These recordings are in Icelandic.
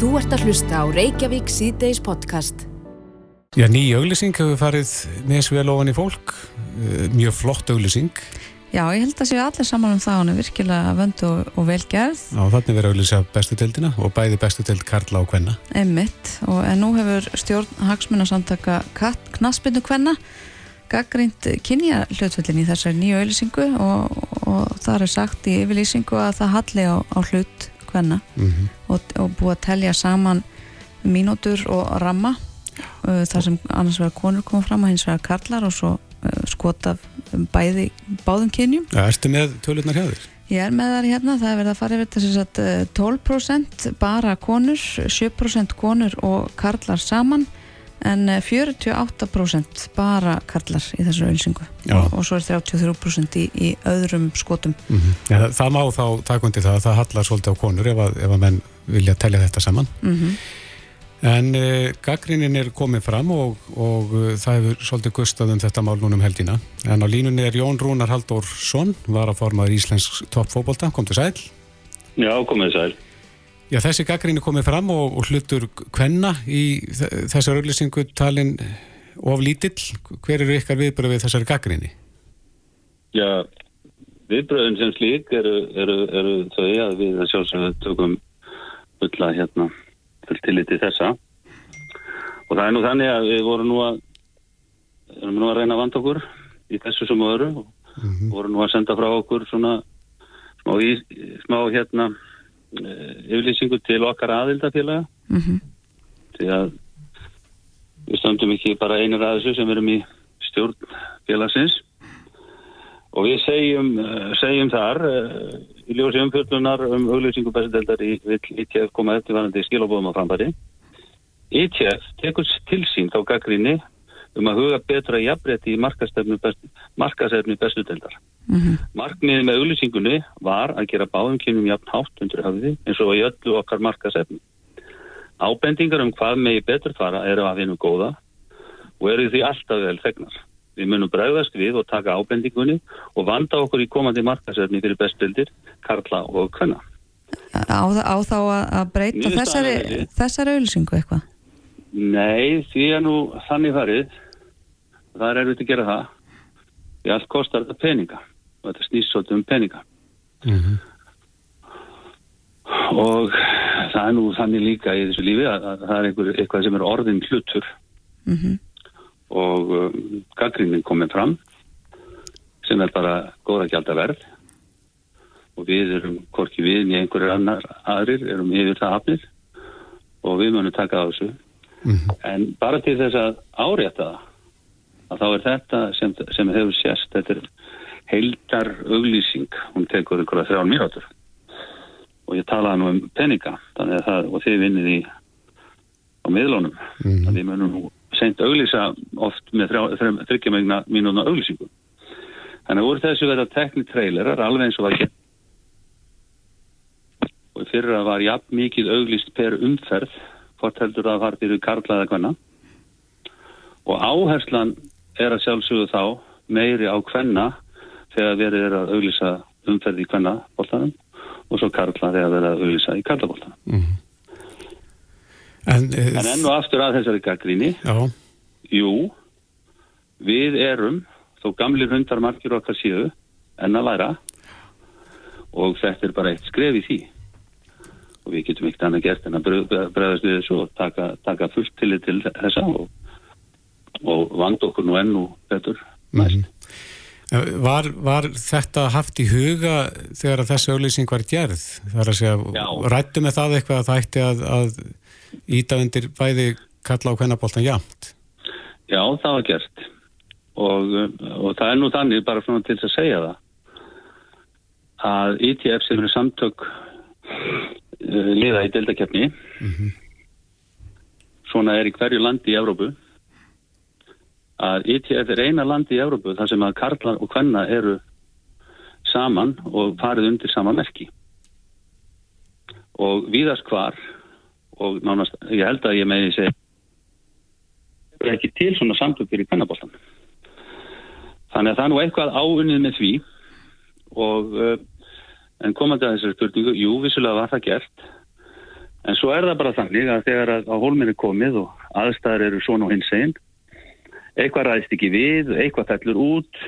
Þú ert að hlusta á Reykjavík síðdeis podcast. Já, ný auglýsing hefur farið nesvel ofan í fólk. Eh, Mjög flott auglýsing. Já, ég held að séu allir saman um það, hún er virkilega vönd og, og velgerð, Já, þannig verið að auglýsa bestu deildina og bæði bestu deild Karla og Kvenna. einmitt, og en nú hefur stjórn hagsmunasamtaka knaspinu kvenna gaggrínt kynja hlutföllin í þessari nýju auðlýsingu og, og það er sagt í yfirlýsingu að það halli á, á hlut kvenna Mm og, og búið að telja saman mínútur og ramma. Uh, þar sem annars vegar konur koma fram og hins vegar karlar og svo uh, skot af bæði, báðum kynjum. Já, ertu með tölurnar hjá þér? Ég er með þar hérna, það er verið að fara yfir þess að 12% bara konur, 7% konur og karlar saman en eh, 48% bara karlar í þessu auðlýsingu Já. og, svo er 33% í, í öðrum skotum. Mm Já, það, það má þá taka undir það að það hallar svolítið á konur ef að, ef að menn vilja telja þetta saman. Mm En uh, gaggrínin er komið fram og, og uh, það hefur svolítið gustað um þetta mál núna um heldina. En á línunni er Jón Rúnar Halldórsson, var að formaður Íslensk toppfóbolta, kom til sæl. Já, komið sæl. Já, þessi gaggríni komið fram og, og hlutur kvenna í þessar auglýsingu talin of lítill. Hver eru ykkar viðbröð við þessari gaggríni? Já, viðbröðin sem slík eru, eru, eru þau að við að sjálfsögðu tökum fulla hérna full tillit til þessa og það er nú þannig að við vorum nú að erum nú að reyna að vanda okkur í þessu sem öðru og Mm vorum nú að senda frá okkur svona smá, í, smá hérna yfirlýsingu til okkar aðildafélaga -hmm. því að við stöndum ekki bara einir að þessu sem erum í stjórn félagsins. Og við segjum, uh, segjum þar uh, í ljósi umfjöldunar um auglýsingu bestadeldar í ITF koma eftir varandi skilabóðum á frambæri ITF tekur til sín þá gaggrinni um að huga betra jafnrétti í markasefni best, Mm Markmiðið með auðlýsingunni var að gera báðum kynum jafn hátt undir höfði eins og í öllu okkar markasefni. Ábendingar um hvað megi betur fara eru að vinna góða og eru því alltaf vel fegnar. Við munum bregðast við og taka ábendingunni og vanda okkur í komandi markasefni fyrir bestildir, karla og kvenna. á, á þá að, að breyta Niðurstaðan þessari, þessari auðlýsingu eitthvað? Nei, því er nú þannig farið. Það er erfitt að gera það. Því allt kostar þetta peninga og þetta snýst svolítið um peninga. Mm og það er nú þannig líka í þessu lífi að, að það er einhver, eitthvað sem er orðin hlutur. Mm og um, gaggrinnin komið fram sem er bara góða gjaldaverð. Og við erum hvorki við en einhverjir annar aðrir erum yfir það hafnir. Og við munum taka á þessu. -hmm. en bara til þess að árétta það að þá er þetta sem, sem hefur sérst þetta er heildar auglýsing hún tekur einhverja þrjár mínútur. Og ég talaði nú um peninga þannig að það, og þið vinnið í á miðlunum. Mhm. þannig við munum nú seint auglýsa oft með þryggjamegna mínúna auglýsingu. Þannig að úr þessu verða tekni trailerar alveg eins og var ekki og fyrra var jafn mikið auglýst per umferð hvort heldur það var fyrir karla eða hvenna og áherslan er að sjálfsögðu þá meiri á hvenna þegar verið er að auglýsa umferð í hvenna bóltanum og svo karla þegar verið að auglýsa í karla bóltanum Mhm. En, eh, en enn og aftur að þessari gaggríni jú við erum þó gamlir hundar margir okkar síðu en að læra og þetta er bara eitt skref í því og við getum ekkert annað gert en að bregðast við þessu og taka, taka fullt til þessa og, og vand okkur nú enn og betur næst. Mhm. Eh, Var, var þetta haft í huga þegar að þessi auglýsing var gerð? Það er að segja, rættu með það eitthvað að það ætti að, að íta undir bæði kalla á kvennaboltan jamt? Já, það var gert og, og það er nú þannig bara svona til að segja það að ITF sem eru samtök uh, liða í deildakefni svona er í hverju landi í Evrópu að ITF er eina landi í Evrópu þar sem að karlar og kvenna eru saman og farið undir sama merki. Og víðast hvar og nánast, ég held að ég megi segja er ekki til svona samtökur í pennaboltan þannig að það er nú eitthvað áunnið með því og uh, en komandi að þessari spurningu, jú, vissulega var það gert En svo er það bara þannig að þegar að á hólminni komið og aðstæðar eru svona og hins einn, eitthvað ræðist ekki við, eitthvað fellur út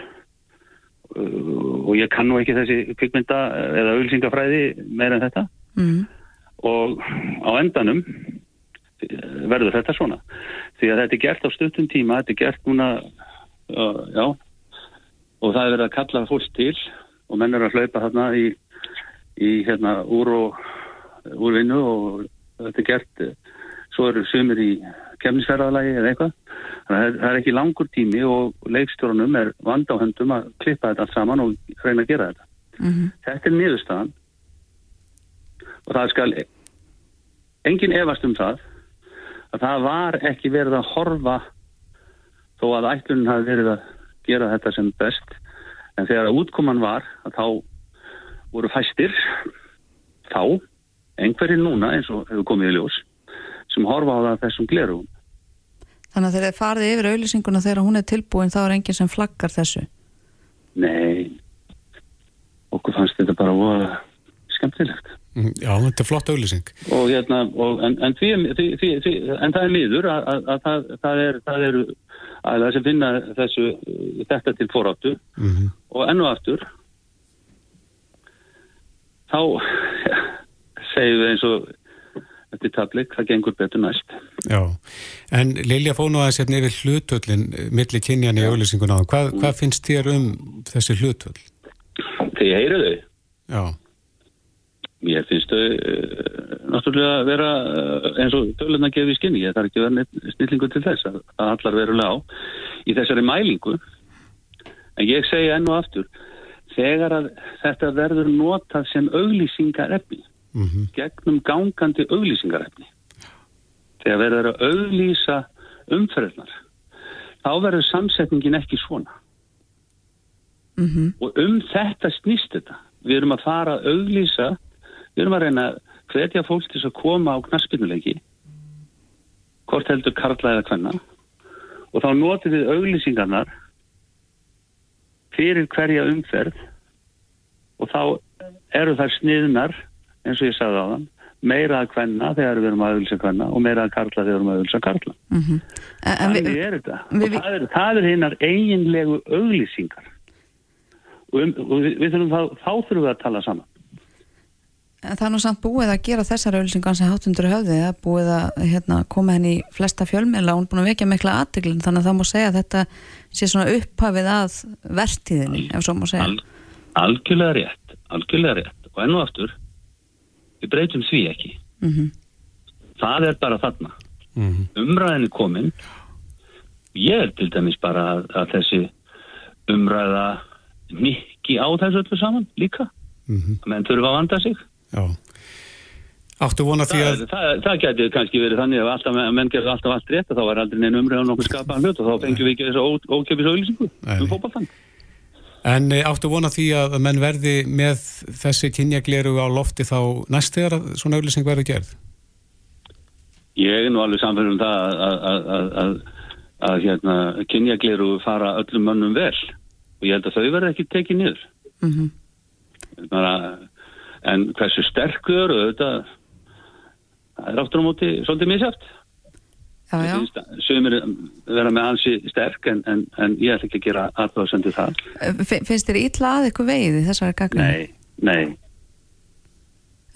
uh, og ég kann nú ekki þessi kvikmynda eða auðlýsingafræði meira en þetta mm. og á endanum eh, verður þetta svona. Því að þetta er gert á stuttum tíma, þetta er gert núna, uh, já, og það er verið að kalla fólk til og menn er að hlaupa þarna í, í hérna úr og úr vinnu og þetta er gert eh, svo eru sumir í kemnisferðalagi eða eitthvað. Þannig að það er ekki langur tími og leikstjórnum er vand á höndum að klippa þetta allt saman og reyna að gera þetta. Mm þetta er niðurstaðan. Og það skal engin efast um það að það var ekki verið að horfa þó að ætlunin hafi verið að gera þetta sem best. En þegar að útkoman var að þá voru fæstir þá einhverjir núna eins og hefur komið í ljós sem horfa á það þessum glerugum Þannig að þegar þið farið yfir auðlýsinguna þegar hún er tilbúin þá er enginn sem flaggar þessu. nei okkur fannst þetta bara voða skemmtilegt Mm, Já, þetta er flott auðlýsing. og hérna og, en, en, því, því, því, því, en það er miður að, að, að það, það, er, það eru aðeins sem finna þessu þetta til fóráttu Mm og enn og aftur þá segjum við eins og þetta er tablik, það gengur betur næst Já, en Lilja fóð nú aðeins hérna yfir hlutöllin milli kynjan í auðlýsinguna. Hvað, hvað finnst þér um þessi hlutöll? þegar ég heyri þau Já, Mér finnst þau uh, náttúrulega vera uh, eins og tölun að gefa í skinni. Ég þarf ekki að vera snillingu til þess að, að allar verulega á í þessari mælingu. En ég segi enn og aftur, þegar að þetta verður notað sem auglýsingarefni, mm gegnum gangandi auglýsingarefni, þegar verður að auglýsa umferðnar, þá verður samsetningin ekki svona. Mm Og um þetta snýst þetta. Við erum að fara að auglýsa, við erum að reyna hvetja fólk til að koma á knaspinnuleiki, hvort heldur karla eða hvenna, og þá notum við auglýsingarnar fyrir hverja umferð og þá eru þær sniðnar, eins og ég sagði á þann, meira að hvenna þegar við erum að auglýsa hvenna og meira að karla þegar við erum að auglýsa karla. -hmm. En, en Þannig við, er þetta. við- og það er, það er hinnar eiginlegu auglýsingar. Og, um, og þurfum þá, þá þurfum við að tala saman. en það er nú samt búið að gera þessar auðlýsingar sem hátundur höfði, það er búið að hérna, koma henni í flesta fjölmiðla og hún er búin að vekja mikla aðteglin, þannig að það má segja að þetta sé svona upphafið að vertíðinni, ef svo má segja. Al, algjörlega rétt, algjörlega rétt. Og enn og aftur, við breytum því ekki. Mm Það er bara þarna. -hmm. Umræðin er komin. Ég er til dæmis bara að, að þessi umræða mikki á þessu öllu saman líka. Mm Menn þurfa að vanda sig. Já. Áttu vona því að... Það, það, það geti kannski verið þannig að alltaf, menn gerði alltaf allt rétt og þá var aldrei neina umræðan nokkuð skapaðan hlut og þá fengjum við ekki þessu ókjöfis auðlýsingu Nei, um nei. En eh, áttu vona því að menn verði með þessi kynjagleru á lofti þá næst þegar að svona auðlýsing verður gerð? Ég er nú alveg samfélum það að, að, að, að, að, að hérna, kynjagleru fara öllum mönnum vel og ég held að þau verði ekki tekið niður. -hmm. Bara, en hversu sterk þau eru auðvitað, það er áttur á móti svolítið misjátt. Sumir vera með hansi sterk en, en, en ég ætla ekki að gera aðbáðsendu það. Fin- Finnst þér illa að ykkur vegið í þessari gaggrinni? Nei, nei.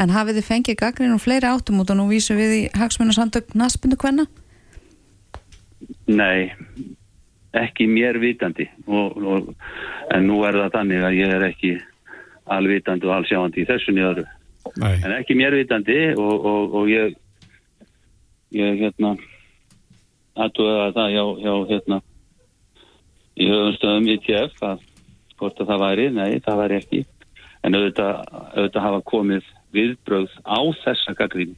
En hafið þið fengið og fleiri áttum út og nú vísum við í hagsmunarsamtök naspindu hvenna? Nei, ekki mér vitandi og, og, en nú er það þannig að ég er ekki alvitandi og allsjáandi í þessu Nei. en ekki mér vitandi og, og, og ég ég hérna aðtúða það hjá, hjá hérna í höfumstöðum ITF að hvort að það væri, nei það væri ekki. En auðvitað, auðvitað hafa komið viðbröð á þessa gaggríni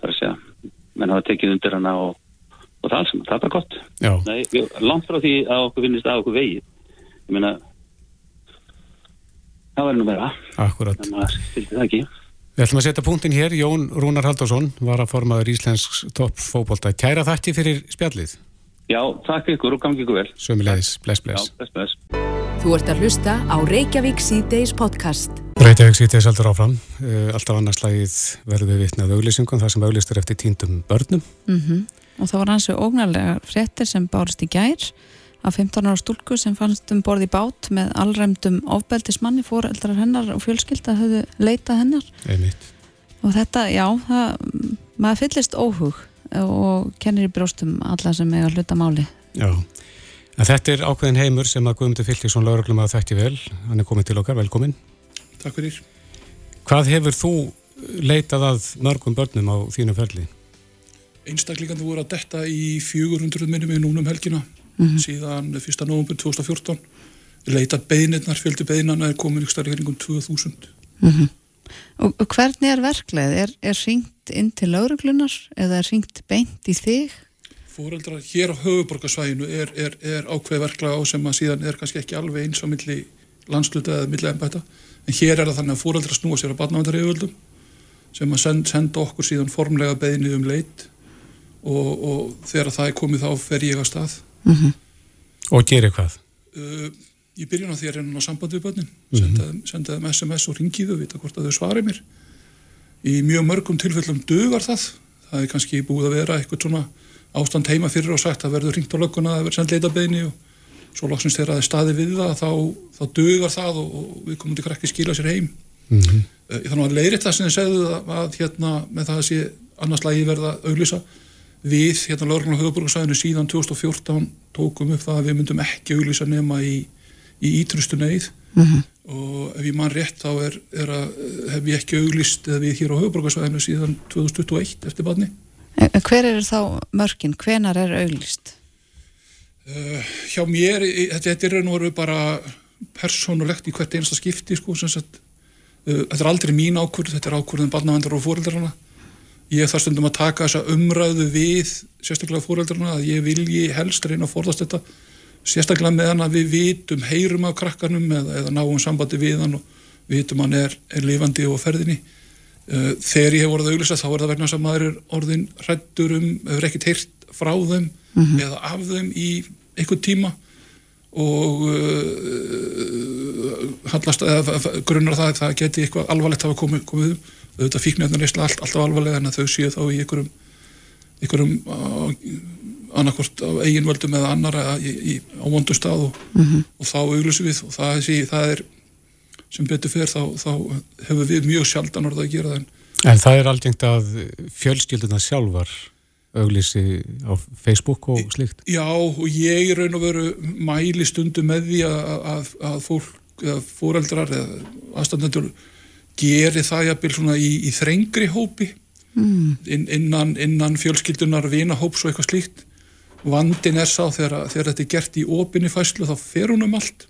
þar að segja menn hafa tekið undir hana og, og það alls, það er bara gott. Nei, ég- langt frá því að okkur finnist að okkur vegi. Ég meina það væri nú meira. Akkurat. en maður fylgdi það ekki Við ætlum að setja punktin hér. Jón Rúnar Haldarsson var að formaður Íslensk toppfóbolta. Kæra þætti fyrir spjallið. Já, takk ykkur og gangi ykkur vel Sömulegis. Bless, Já, bless. bless, bless Þú ert að hlusta á Reykjavík síðdeis podcast. Reykjavík sýtið saldur áfram. Uh, alltaf annarslægið verður við vitnað auglýsingum, það sem auglýstur eftir tíndum börnum. Mm -hmm. Og það var hansu ógnarlega fréttir sem bárist í gær af 15 ára stúlku sem fannst um borði bát með allræmdum ofbeldismanni, fóreldrar hennar og fjölskylda höfðu leitað hennar. Einmitt. Og þetta, já, það, maður fyllist óhug og kennir í brjóstum alla sem eiga hluta máli. Já, en þetta er ákveðin heimur sem að Guðmundur Fylliksson lauruglum að þekkti vel. Hann er komin til okkar, velkomin. Takk fyrir. Hvað hefur þú leitað að mörgum börnum á þínu ferli? Einstaklingandi voru að detta í 400 minnum í núnum helgina mm -hmm. síðan 1. november 2014. Leita beinirnar, fjöldi beinarna er komin ykkur starf í hringum 2000. Mm -hmm. Og hvernig er verkleið? Er, er ringt inn til lauruglunar eða er ringt beint í þig? Fóreldrar hér á höfuborgarsvæginu er, er, er ákveð verklega á sem að síðan er kannski ekki alveg eins á milli landsluta eða milli ennbæta en hér er það þannig að fóreldra snúa sér að barnavendarauðvöldum sem að send, senda okkur síðan formlega beðinni um leit og, og þegar það er komið þá fer ég að stað mm -hmm. Og gerir hvað? Uh, ég byrjun á því að reyna á sambandi við börnin mm -hmm. senda þeim SMS og ringiðu vita hvort að þau svari mér í mjög mörgum tilfellum dögar það það er kannski búið að vera eitthvað svona ástand heima fyrir og sagt að verður ringt á lögguna að verður sendt leitabeðinni og svo loksins þegar það er staði við það þá, þá dögar það og, og við komum til krakki skila sér heim mm -hmm. þannig að leiðrætt það sem þið segðu að, að hérna með það að sé annars lagi verða auglýsa við hérna og Höfuborgarsæðinu síðan 2014 tókum upp það að við myndum ekki auglýsa nema í, í ítrustu neyð mm -hmm. og ef ég mann rétt þá er, er að, hef ég ekki auglýst eða við hér á Höfuborgarsæðinu síðan 2021 eftir barni Hver er þá mörgin? Hvenar er auglýst? Uh, hjá mér, þetta er raun og veru bara persónulegt í hvert einasta skipti sko, sagt, uh, þetta er aldrei mín ákvörð, þetta er ákvörðin barnavendar og fóreldrarna ég þarf stundum að taka þessa umræðu við sérstaklega fóreldrarna að ég vilji helst reyna að forðast þetta sérstaklega meðan að við vitum heyrum af krakkanum eða, eða náum sambandi við hann og vitum hann er, er lifandi og ferðinni uh, þegar ég hef voruð auðvisa þá er það vegna sem maður er orðin hrættur um, hefur ekkert heyrt frá þeim mm -hmm. eða af þeim í einhvern tíma og uh, hallast, eða, grunnar það að það geti eitthvað alvarlegt hafa komið, komið um auðvitað fíknirna reysla allt, alltaf alvarlega en að þau séu þá í einhverjum, einhverjum annarkort á eiginvöldum eða annara í, í, á vondu stað og, mm -hmm. og þá auglúsum við og það, sí, það er sem betur fer þá, þá hefur við mjög sjaldan orðið að gera það en, en það er aldrei að fjölskylduna sjálfar auglýsi á Facebook og slikt? Já, og ég raun og veru mæli stundu með því að, að, að fólk, eða fóreldrar eða aðstandendur geri það jafnvel svona í, í þrengri hópi mm. In, innan, innan fjölskyldunar vinahóps og eitthvað slíkt vandin er sá þegar, þegar þetta er gert í opinni fæslu þá fer hún um allt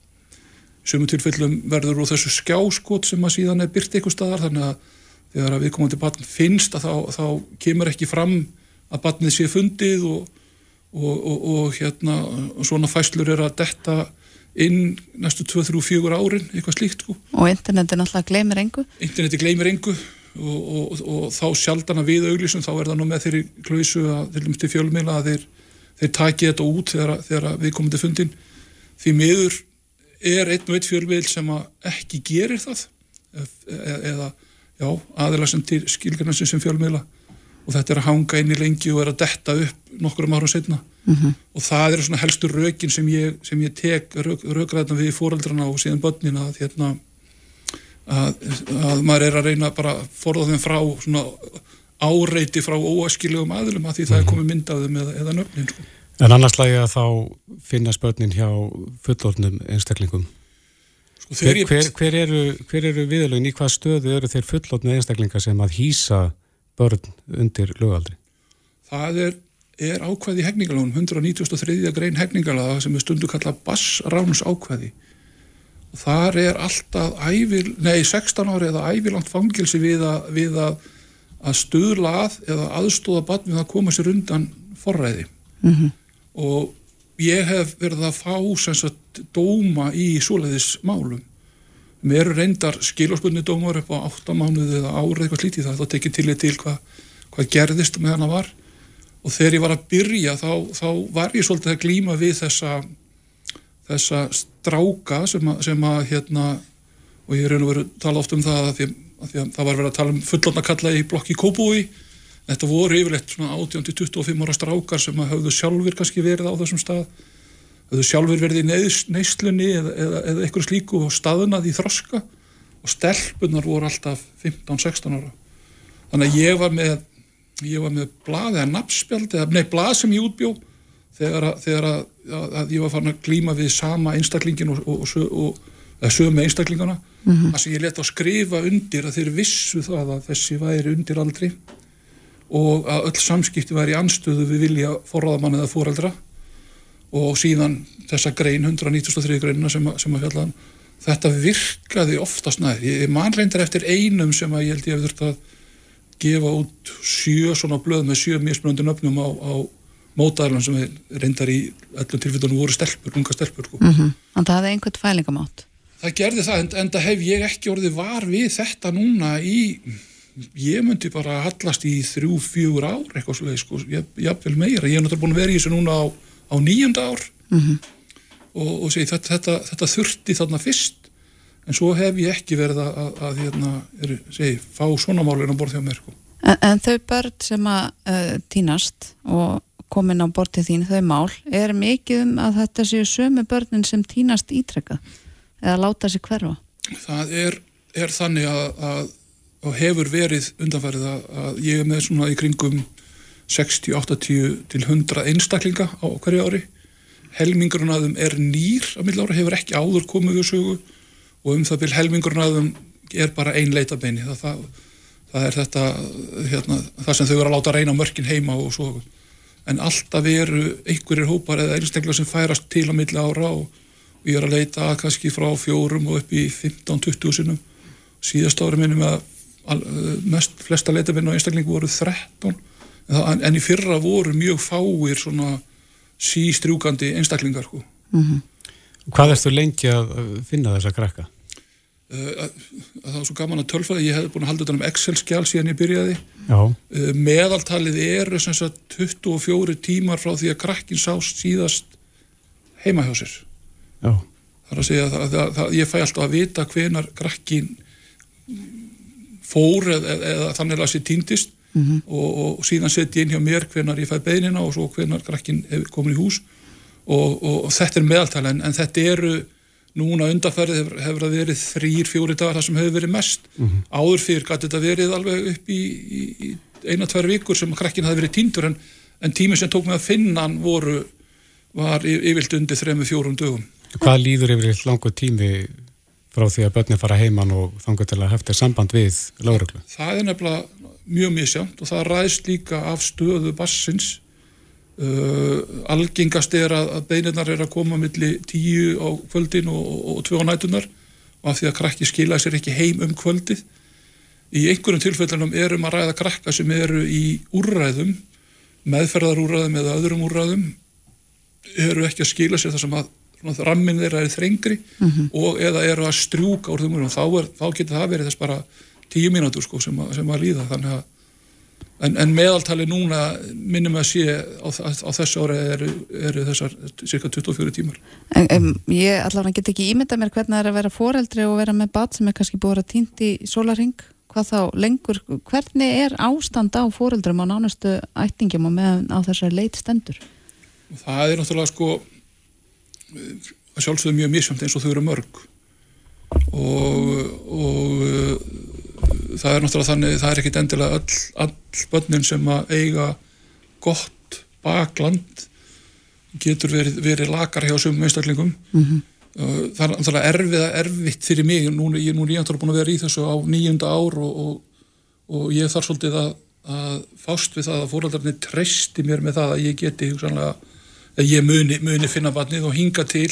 sumum tilfellum verður úr þessu skjáskot sem að síðan er byrt eitthvað staðar þannig að þegar við komum til batn finnst að þá, þá kemur ekki fram að barnið sé fundið og, og, og, og hérna, svona fæslur er að detta inn næstu 2-3-4 árin, eitthvað slíkt sko. Og interneti náttúrulega gleymir engu? Interneti gleymir engu og þá sjaldana við auglísum þá er það nú með þeirri klausu að til fjölmila að þeir, þeir taki þetta út þegar, þegar við komum til fundin því miður er einn og einn fjölmil sem ekki gerir það e-, eða já, aðeila sem til skilgarnarsinn sem fjölmila og þetta er að hanga inn í lengi og er að detta upp nokkur um árum setna mm -hmm. og það eru svona helstu rökin sem ég, sem ég tek rökræðna við fóreldrana og síðan börnina að, hérna, að, að maður er að reyna bara að forða þeim frá svona áreiti frá óaskiljum aðlum að því það er mhm. komið myndaðum eða, eða nöfnin sko. En annars lagi að þá finna spörnin hjá fullornum einstaklingum sko, hver, hver, hver eru, eru viðlögin í hvað stöðu eru þeir fullornu einstaklingar sem að hýsa börn undir lögaldri? Það er, er ákvæði hefningalónum, 193. grein hefningalaga sem er stundu kallað bassráns ákvæði og þar er alltaf ævil, nei 16 ári eða ævilangt fangilsi við að, við að, að stuðla að eða aðstóða barn við að koma sér undan forræði mm -hmm. og ég hef verið að fá sagt, dóma í svoleiðis málum Mér reyndar skilorspunni dómar upp á 8 mánuði eða árið eitthvað slítið það, þá tekið til ég til hvað hva gerðist með hana var. Og þegar ég var að byrja þá, þá var ég svolítið að glýma við þessa, þessa stráka sem að, sem að hérna, og ég er raun og verið að tala oft um það að því að, því að það var verið að tala um fullotna kalla í blokki Kópúi þetta voru yfirleitt svona 18-25 ára strákar sem hafðu sjálfur kannski verið á þessum stað hafðu sjálfur verið í neyslunni eða, eða, eða eitthvað slíku og staðunað í þroska. Og stelpunar voru alltaf 15-16 ára. Þannig að ég var með ég var með blað eða nafnspjald eða nei blað sem ég útbjó þegar, að, þegar að, að ég var farin að glíma við sama einstaklingin og, og, og, og sömu einstaklingana. Mm -hmm. þar sem ég leta að skrifa undir að þeir vissu það að þessi væri undir aldri og að öll samskipti væri anstöðu við vilja forraðamann eða foreldra og síðan þessa grein 193 greinina sem, sem að fjalla þetta virkaði oftast næður ég manreindar eftir einum sem að ég held ég hef þurft að gefa út sjö svona blöð með sjö mismunandi nöfnum á, á mótaðarlan sem reyndar í öllum tilfellunum voru stelpur, unga stelpur sko. mm -hmm. Að það hefði einhvern fælingamátt Það gerði það, en, en það hef ég ekki orðið var við þetta núna í ég myndi bara hallast í þrjú, fjögur ár eitthvað svolítið, sko, jafnvel meira. Ég hef náttúrulega búin að vera í þessu núna á, á nýjunda ár mm -hmm. og, og segi, þetta, þetta, þetta þurfti þarna fyrst en svo hef ég ekki verið að, að, að hérna, er, segi, fá svona málinn á borð hjá mér sko. en, en þau börn sem að uh, týnast og komin á bortið þín, þau mál er mikið um að þetta séu sömu börnin sem týnast ítrekka eða láta sér hverfa? Það er, er þannig að, að og hefur verið undanfærið að, að ég er með svona í kringum 60, 80 til 100 einstaklinga á hverju ári. Helmingurinn að þeim er nýr að milla ára, hefur ekki áður komið við sögu. Og um það byrj helmingurinn að þeim er bara ein leitabeini það, það, það er þetta hérna, það sem þau verður að láta reyna mörkin heima og svo. En alltaf eru einhverjir hópar eða einstaklega sem færast til að milla ára og ég er að leita kannski frá fjórum og upp í 15-20 sinum síðast ári minnum að mest flesta leitafinn á einstaklingu voru 13 en í fyrra voru mjög fáir svona sístrjúkandi einstaklingar sko. mm -hmm. Hvað erstu lengi að finna þessa krakka? Uh, það var svo gaman að tölfæða ég hef búin að halda þetta um Excel-skjál síðan ég byrjaði uh, meðaltalið eru sagt, 24 tímar frá því að krakkin sást síðast heima hjá sér Já. það er að segja að, að, að ég fæ alltaf að vita hvenar krakkin fór eða, eða þannig að það sé týndist mm -hmm. og, og síðan sett ég inn hjá mér hvenar ég fæ beinina og svo hvenar krakkin hefur komin í hús og, og, og þetta er meðaltæla en, en þetta eru núna undarferðið hefur, hefur að verið þrýr, fjóri dagar það sem hefur verið mest mm -hmm. áður fyrir gæti þetta verið alveg upp í, í, í eina, tvær vikur sem krakkin hafi verið týndur en, en tími sem tók með að finna hann voru var yfirlt undir þrejum, fjórum dögum Hvað líður yfir langu tími frá því að börnir fara heimann og þangar til að hefta samband við lágrögglu? Það er nefnilega mjög misjánt og það ræðst líka af stöðu bassins uh, algengast er að, að beinirnar er að koma millir tíu á kvöldin og, og, og tvö á nætunar og af því að krakki skila sér ekki heim um kvöldið. Í einhverjum tilfellunum erum að ræða krakka sem eru í úrræðum meðferðarúrræðum eða öðrum úrræðum eru ekki að skila sér þar sem að rammin þeirra er þrengri mm -hmm. og eða eru að strjúka úr þeim þá, er, þá getur það verið þess bara tíu mínútur sko, sem, sem að líða þannig að En, en meðaltali núna minnum að sé á, á þessu ára eru, eru þessar cirka 24 tímar. En, en ég allavega get ekki ímynda mér hvernig það er að vera foreldri og vera með bat sem er kannski búið að týnt í sólaring, hvað þá lengur, hvernig er ástand á foreldrum á nánustu ættingum og með á þessari leit stendur? Það er náttúrulega sko að sjálfsögðu mjög misjönd eins og þau eru mörg og, og það er náttúrulega þannig það er ekkit endilega all, all börnin sem að eiga gott bakland getur verið, verið lakar hjá sumum einstaklingum mm -hmm. það er náttúrulega erfið, erfitt fyrir mig, nú, ég er nú nýjandur búin að vera í þessu á nýjunda ár og, og, og ég þarf svolítið að, að fást við það að fóröldarnir treysti mér með það að ég geti hugsanlega ég muni, muni finna barnið og hinga til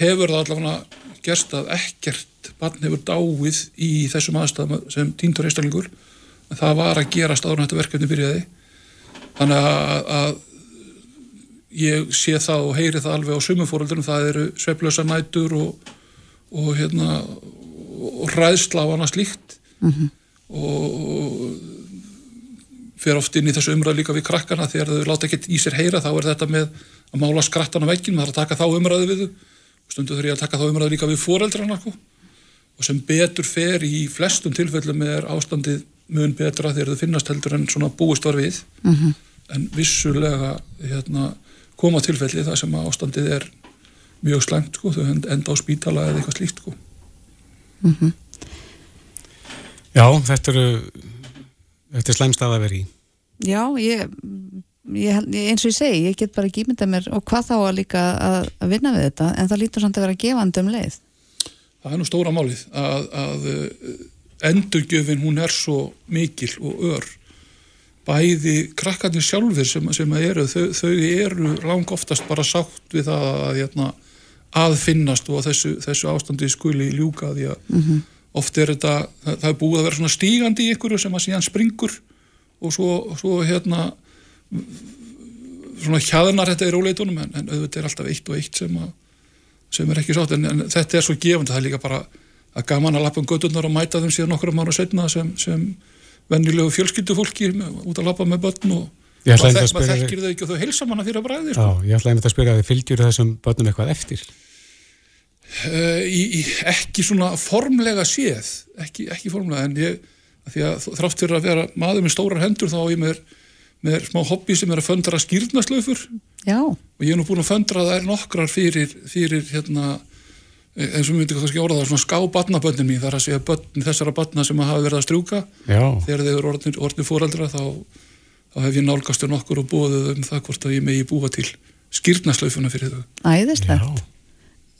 hefur það allavega gerst að ekkert barn hefur dáið í þessum aðstæðum sem týndur einstaklingur. En það var að gerast áður þetta verkefni byrjaði. Þannig að, að ég sé það og heyri það alveg á sumufóröldunum það eru svepplösa nætur og, og hérna og ræðsla á annars líkt mm -hmm. og fer oft inn í þessu umræðu líka við krakkana. Þegar þau láta ekkert í sér heyra þá er þetta með að mála skrattan á veginn maður þarf að taka þá umræðu við þau. Stundu þurf ég að taka þá umræðu líka við foreldrarna sko. Og sem betur fer í flestum tilfellum er ástandið mun betra þegar þau finnast heldur en svona búist var við mm -hmm. en vissulega hérna, koma tilfelli þar sem ástandið er mjög slæmt sko, þau enda á spítala eða eitthvað slíkt sko. mm -hmm. Já, þetta eru þetta er slæmst að að vera í Já, ég, ég eins og ég segi, ég get bara ekki ímynda mér og hvað þá að líka að, að vinna við þetta en það lítur samt að vera gefandi um leið Það er nú stóra málið að, að endurgjöfin hún er svo mikil og ör bæði krakkarnir sjálfur sem, sem eru, þau, þau eru lang oftast bara sátt við það að, hérna, að finnast og þessu, þessu ástandi skuli ljúka því að mm -hmm. oft er þetta, það, það er búið að vera svona stígandi í ykkur sem að síðan springur og svo, svo hérna svona hjaðnar þetta í róleitunum en, en auðvitað er alltaf eitt og eitt sem, að, sem er ekki sátt en, en þetta er svo gefand, það er líka bara að gaman að lappa um gödunar og mæta þeim síðan okkur mánu setna sem, sem vennilegu fjölskyldufólki út að lappa með börn og maður þek, þekkir þau ekki og þau heilsa manna fyrir að bræði sko. Já, ég ætlaði einmitt að spyrja að þið fylgjur þessum börnum eitthvað eftir uh, í, í, Ekki svona formlega séð ekki, ekki formlega en ég því að þrátt fyrir að vera maður með stórar hendur þá er ég með, með smá hobby sem er að föndra skýrnaslöfur og ég er nú búin að föndra það er nokkrar fyrir, fyrir hérna eins og myndi kannski orða það svona ská batnabönnin mín þar að segja bönn þessara batna sem hafa verið að strjúka. Já. þegar þeir eru orðin, orðin fóreldra þá, þá hef ég nálgastur nokkur og búið um það hvort að ég megi búa til skýrnaslaufuna fyrir þau. Æðislegt.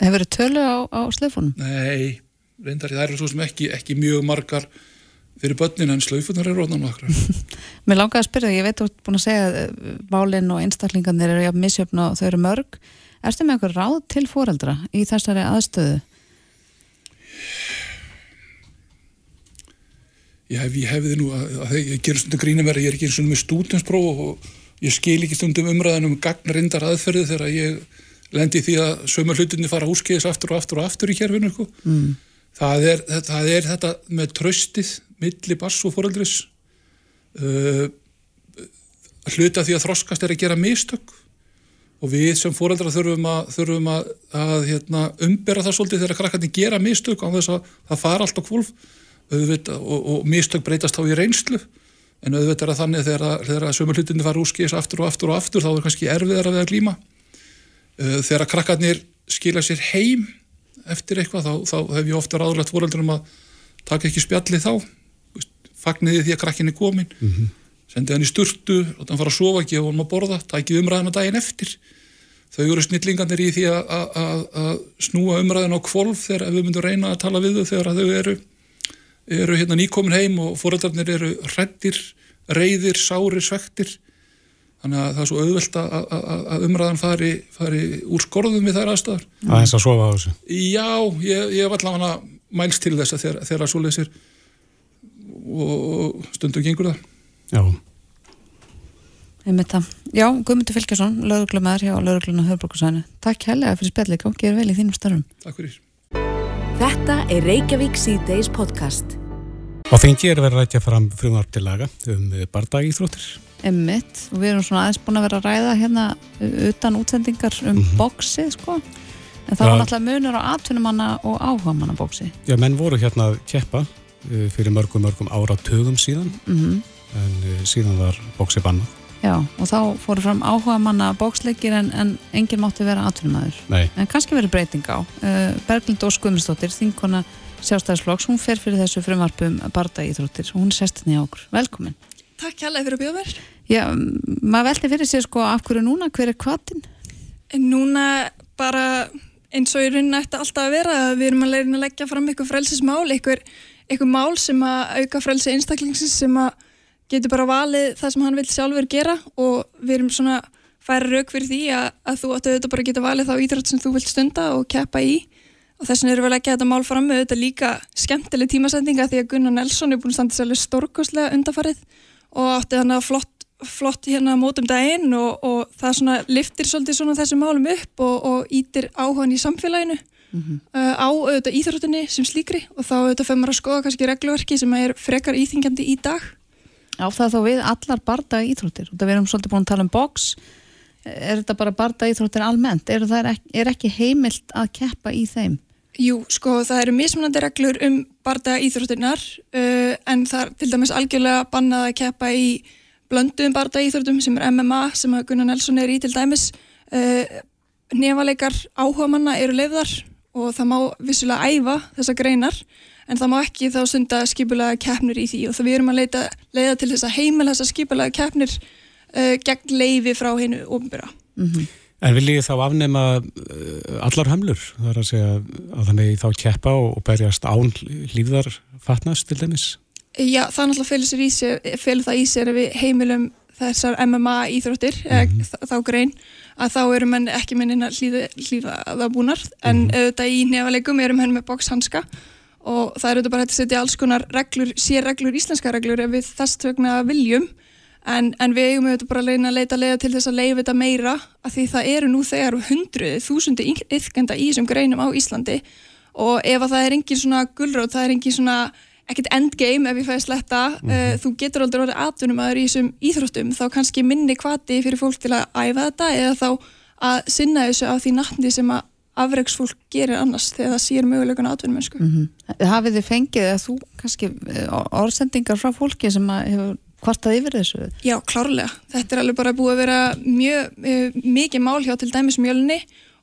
Hefur þið tölu á, á slaufunum? Nei, reyndar það eru svo sem ekki, ekki mjög margar fyrir bönnin en slaufunar eru orðan nokkra Mér langaði að spyrja, ég veit að þú ert búin að segja válinn og einstaklingarnir eru jafn misjöfn og þau eru mörg Erstu með eitthvað ráð til fóreldra í þessari aðstöðu? Ég, hef, ég hefði nú að, að ég ger stundum grínum verið, ég er ekki eins og með stúdinspróf og ég skil ekki stundum umræðanum gagnarindar aðferði þegar ég lendi því að sömur hlutinni fara úrskeiðis aftur og aftur og aftur í kjærfinu sko. mm. það, er, það er þetta með tröstið milli bass og fóreldris uh, hluta því að þroskast er að gera mistök. Og við sem fóreldra þurfum að, þurfum að, að hérna, umbera það svolítið þegar krakkarnir gera mistök á þess að það fara allt á kvolf og, og mistök breytast þá í reynslu. En auðvitað er að þannig þegar, þegar sömur hlutinni fara úrskis aftur og aftur og aftur þá er kannski erfiðar að við að glíma. Uh, þegar krakkarnir skila sér heim eftir eitthvað þá, þá hef ég ofta ráðlegt fóreldrum að taka ekki spjalli þá fagniði því að krakkin er komin mm -hmm sendið hann í sturtu, láta hann fara að sofa, gefa hann að borða, tækið umræðan að daginn eftir. Þau eru snillingarnir í því að snúa umræðan á kvolf þegar við myndum reyna að tala við þau þegar þau eru, eru hérna nýkomin heim og foreldarnir eru hrettir, reyðir, sárir, svektir. Þannig að það er svo auðvelt að umræðan fari, fari úr skorðum við þær aðstæðar. Það er eins að sofa á þessu? Já, ég, ég var allavega mælst til þess að þegar, þegar að svo lesir og stundum gengur það. Já. Já, Guðmundur Fylgjarsson, lauruglumæður hjá laurugluna Hörburgsænu. Takk helga fyrir spjallið, gangið er vel í þínum starfum. Takk fyrir. Þetta er Reykjavík C-Days podcast. Og þengi er verið að rætja fram frumvarp til laga um bardagíþróttir. Emmitt, og við erum svona aðeins búin að vera að ræða hérna utan útsendingar um mm -hmm. bóksið, sko. En það ja. var náttúrulega munur á atvinnumanna og áhugamanna bóksið. Já, menn voru hérna að keppa fyrir mörgum, mörgum áratögum síðan. Mm -hmm en uh, síðan var bóksi bannað. Já, og þá fóru fram áhuga manna bóksleikir en, en enginn mátti vera atvinnumæður. Nei. En kannski verið breyting á. Uh, Berglind Óskumistóttir, þinkona sjálfstæðisflokks, hún fer fyrir þessu frumvarpum barda íþróttir og hún er sestinni á okkur. Velkomin. Takk hjálpa fyrir að bjóða mér. Já, maður veldi fyrir sig sko af hverju núna, hver er kvatin? Núna bara eins og í rauninni ætti alltaf að vera að við erum að leirina að leggja fram eitthvað frelsismál, eitthvað, eitthvað mál sem að auka frelsi einstaklingsins sem að getur bara valið það sem hann vil sjálfur gera og við erum svona færa rauk fyrir því að, að þú ættu auðvitað bara að geta valið þá ídrætt sem þú vilt stunda og keppa í. Og þess vegna erum við að þetta mál fram með auðvitað líka skemmtileg tímasendinga því að Gunnar Nelson er búin að standa sérlega stórkoslega undafarið og átti þannig að flott, flott hérna mótum daginn og, og það svona liftir svolítið svona þessum málum upp og, og ítir áhugan í samfélaginu mm -hmm. uh, á auðvitað íþróttunni sem slíkri og þá auðvitað fyrir maður að skoða kannski regluverki sem er frekar íþingjandi í dag. Á það þá við allar barda íþróttir. Við erum svolítið búin að tala um boks er þetta bara barda íþróttir almennt? Er, ekki, er ekki heimilt að keppa í þeim? Jú, sko það eru mismunandi reglur um barda íþróttunar uh, en það er til dæmis algjörlega bannað að keppa í blönduðum barda íþróttum sem er MMA sem Gunnar Nelson er í til dæmis. Uh, nefaleikar áhuga manna eru leiðar og það má vissulega æfa þessa greinar en það má ekki þá stunda skipulega keppnir í því og það við erum að leita, leiða til þess að heimila þessa skipulega keppnir uh, gegn leiði frá hennu ofnbyrra. Mm -hmm. En vil ég þá afnema uh, allar hömlur? Það er að segja að þannig þá keppa og, og berjast án lífðar fatnast til dæmis? Já, það náttúrulega felur, það í sér að við heimilum þessar MMA íþróttir, mm -hmm. þá, þá grein, að þá eru menn ekki mennin að hlýða það búnar, en mm -hmm. auðvitað í nefalegum erum henn með bóksanska og það eru auðvitað bara að setja alls konar reglur, sér reglur, íslenska reglur ef við þess vegna viljum. En, en við eigum auðvitað bara að leita að leiða til þess að leiða þetta meira að því það eru nú þegar hundruð, þúsundi yfkenda í þessum greinum á Íslandi. Og ef að það er engin svona gullrót, það er engin svona, ekkert endgame ef ég fæði sletta, mm -hmm. uh, þú getur aldrei orðið atvinnum aður í þessum íþróttum, þá kannski minni kvati fyrir fólk til að æfa þetta eða þá að sinna þessu á því nattni sem að afreiksfólk gerir annars þegar það sér mögulegan atvinnum mennsku. Mm -hmm. Hafið þið fengið eða þú kannski eh, orðsendingar frá fólki sem hefur kvartað yfir þessu? Já, klárlega. Þetta er alveg bara búið að vera mjög, mjög mikið mál hjá til dæmis mjölni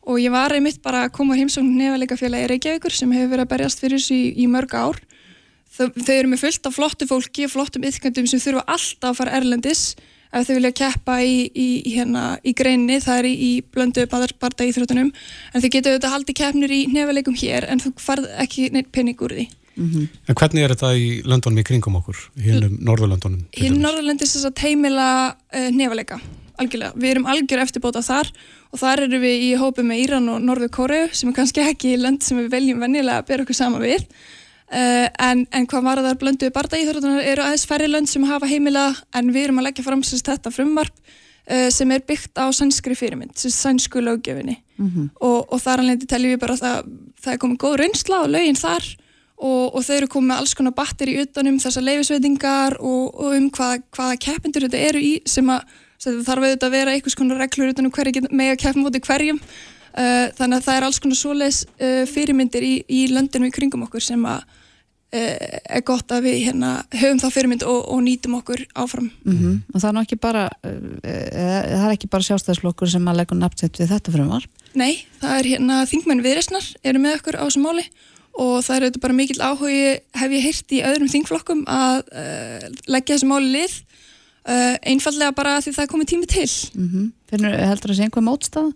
og ég var einmitt bara að koma heimsókn nefnilega félagi Reykjavíkur sem hefur verið að berjast fyrir þessu í, í mörg ár. Þau, eru með fullt af flottu fólki, flottum ytkandum sem þurfa alltaf að fara erlendis ef þau vilja keppa í, í, hérna, í greinni, það er í blöndu barda íþrótunum, en þau getur auðvitað haldið keppnir í nefnilegum hér en þú farð ekki neitt pening úr því. Mm -hmm. En hvernig er þetta í löndunum í kringum okkur, hinnum Norðurlöndunum? Hinn Norðurlöndis þess að teimila uh, nefalega, algjörlega. Við erum algjör eftirbóta þar og þar eru við í hópi með Íran og Norður Kóreu sem er kannski ekki í lönd sem við veljum vennilega að bera okkur sama við. Uh, en, en hvað var það að blöndu barda íþrótunar eru aðeins færri lönd sem hafa heimila en við erum að leggja fram sérst þetta frumvarp uh, sem er byggt á sænskri fyrirmynd, sérst sænsku löggefinni mm -hmm. og, og þar alveg teljum við bara að það, það er komið góð reynsla og lögin þar og, og þau eru komið með alls konar batteri utanum þessar leifisveitingar og, og um hvað, hvaða keppindur þetta eru í sem að þarf auðvitað að vera einhvers konar reglur utanum hverju með að keppin móti hverjum uh, þannig að það er alls konar svoleis fyrirmyndir í, í löndinu í kringum okkur sem að er gott að við hérna höfum það fyrirmynd og, og nýtum okkur áfram mm -hmm. og það er ekki bara það er ekki bara sjálfstæðslokkur sem að leggja nafnsett við þetta frumvar Nei, það er hérna þingmenn viðresnar eru með okkur á þessu máli og það er auðvitað bara mikill áhugi hef ég heyrt í öðrum þingflokkum að uh, leggja þessu máli lið uh, einfallega bara því það er komið tími til mm -hmm. Finnur heldur það að sé einhver mótstað?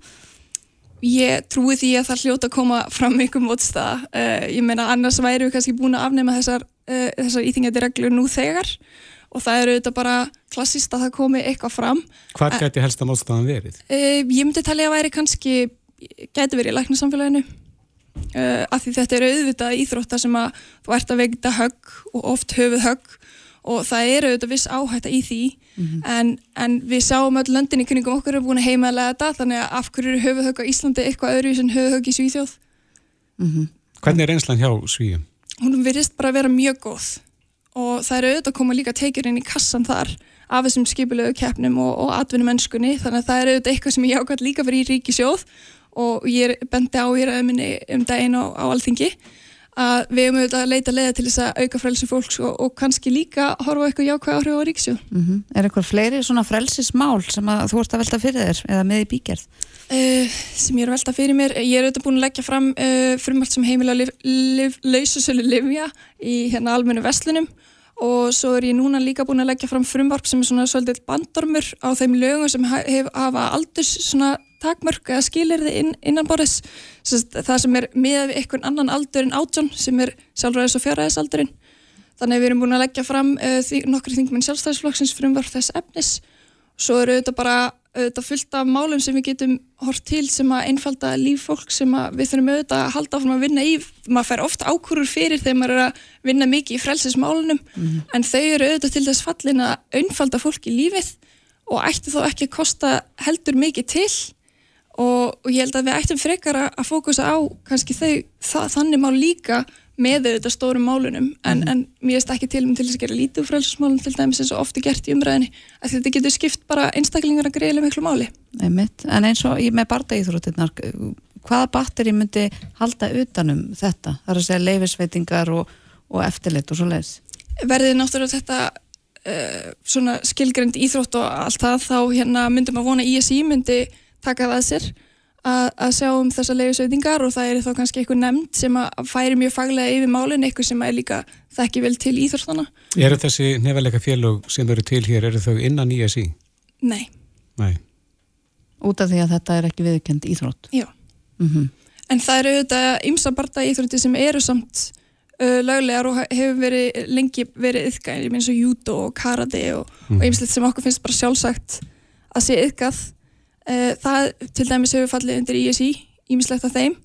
Ég trúi því að það hljóta að koma fram einhver mótstað uh, ég meina annars væri við kannski búin að afnema þessar, þessar íþingjandi reglur nú þegar og það eru auðvitað bara klassist að það komi eitthvað fram. Hvað gæti helst að mótstaðan verið? Ég myndi talja að væri kannski gæti verið í læknasamfélaginu uh, af því þetta eru auðvitað íþróttar sem að þú ert að veikta högg og oft höfuð högg og það eru auðvitað viss áhætta í því mm -hmm. en, en við sáum öll löndin í kyningum okkur er búin að heimaðlega þetta þannig að af hverju eru höfuð högg á Íslandi eitthvað öðru sem höfuð högg í Svíþjóð mm -hmm. Hvernig er einslan hjá Svíðum? Hún verðist bara að vera mjög góð og það eru auðvitað að koma líka teikir inn í kassan þar af þessum skipilegu keppnum og, og atvinnum mennskunni þannig að það eru auðvitað eitthvað sem ég ákvæmt líka fyrir í ríkisjóð og ég bendi á í ræðminni um daginn á, á alþingi að við höfum auðvitað að leita leiða til þess að auka frelsi fólks og, og kannski líka horfa eitthvað jákvæð áhrif á ríksjóð. Mm -hmm. Er eitthvað fleiri svona frelsismál sem þú ert að velta fyrir þér eða með í bígerð? Uh, sem ég er að velta fyrir mér, ég er auðvitað búin að leggja fram uh, frumart sem heimila lausasölu livja í hérna almennu vestlunum og svo er ég núna líka búin að leggja fram frumvarp sem er svona svolítið bandormur á þeim lögum sem hef, hafa aldurs svona takmörk eða skilir þið inn, innan borðis það sem er með einhvern annan aldur en átjón sem er sjálfræðis og fjárræðisaldurinn. Þannig að við erum búin að leggja fram uh, því, nokkri þingminn sjálfstæðisflokksins frumvarf þess efnis. Svo eru auðvitað bara auðvitað fullt af málum sem við getum hort til sem að einfalda líf fólk sem við þurfum auðvitað að halda áfram að vinna í. Maður fær ofta ákúrur fyrir þegar maður er að vinna mikið í frelsismálunum mm -hmm. en þau eru auðvitað til þess fallin að einfalda fólk í lífið og ætti þó ekki að kosta heldur mikið til og, og ég held að við ættum frekar að fókusa á kannski þau, það, þannig má líka með þetta stórum málunum en, mm. en mér erst ekki til um til þess að gera lítið úr frælsusmálunum til dæmis eins og ofti gert í umræðinni að þetta getur skipt bara einstaklingar að greiðlega miklu máli Einmitt. En eins og með bardaíþróttinnar hvaða batteri myndi halda utanum þetta? Það er að segja leifisveitingar og, og eftirlit og svo leiðis. Verðið náttúrulega þetta uh, svona skilgrend íþrótt og allt það þá hérna myndum að vona ISI myndi taka það að sér að, að sjá um þessa leifisveitingar og það er þá kannski eitthvað nefnd sem að færi mjög faglega yfir málinn, eitthvað sem er líka þekki vel til íþróttana. Eru þessi nefnilega félög sem eru til hér, eru þau innan ISI? Nei. Nei. Út af því að þetta er ekki viðkend íþrótt? Já. Mm -hmm. En það eru auðvitað ymsa barda íþrótti sem eru samt uh, löglegar og hefur verið lengi verið yfka, ég minn svo judo og karate og ymslegt mm. sem okkur finnst bara sjálfsagt að sé yfkað. Uh, það til dæmis hefur fallið undir ISI, ymslegt af þeim,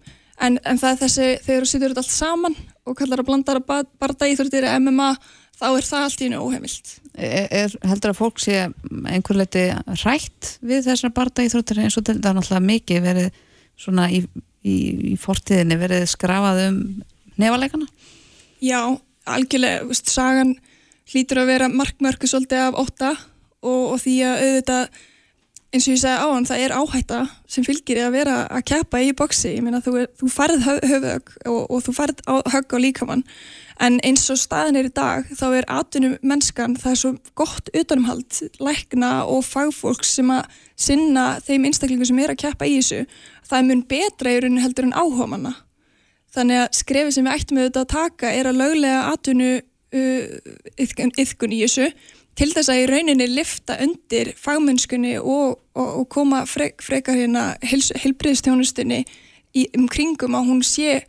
en, en það er þessi, þegar þú sýtur þetta allt saman og kallar að blanda barda íþróttir MMA, þá er það allt í hennu óheimilt. Er, er heldur að fólk sé einhver leiti rætt við þessar barda íþróttir eins og til er náttúrulega mikið verið svona í, í, í fortíðinni verið skrafað um nefaleikana? Já, algjörlega, veist, sagan hlýtur að vera markmörku svolítið af óta og, og því að auðvitað eins og ég segi á hann, það er áhætta sem fylgir að vera að keppa í boksi, ég meina þú, þú farð höfðög og, og þú farð á, högg á líkamann. En eins og staðin er í dag þá er atvinnum mennskan, það er svo gott utanumhald, lækna og fagfólk sem að sinna þeim einstaklingu sem er að keppa í þessu. Það er mun betra í rauninu heldur en áhugamanna. Þannig að skrefið sem við ættum auðvitað að taka er að löglega atvinnu uh, yfkun í þessu til þess að í rauninni lifta undir fagmennskunni og, og, og koma frek, frekar hérna heilbriðstjónustunni um kringum að hún sé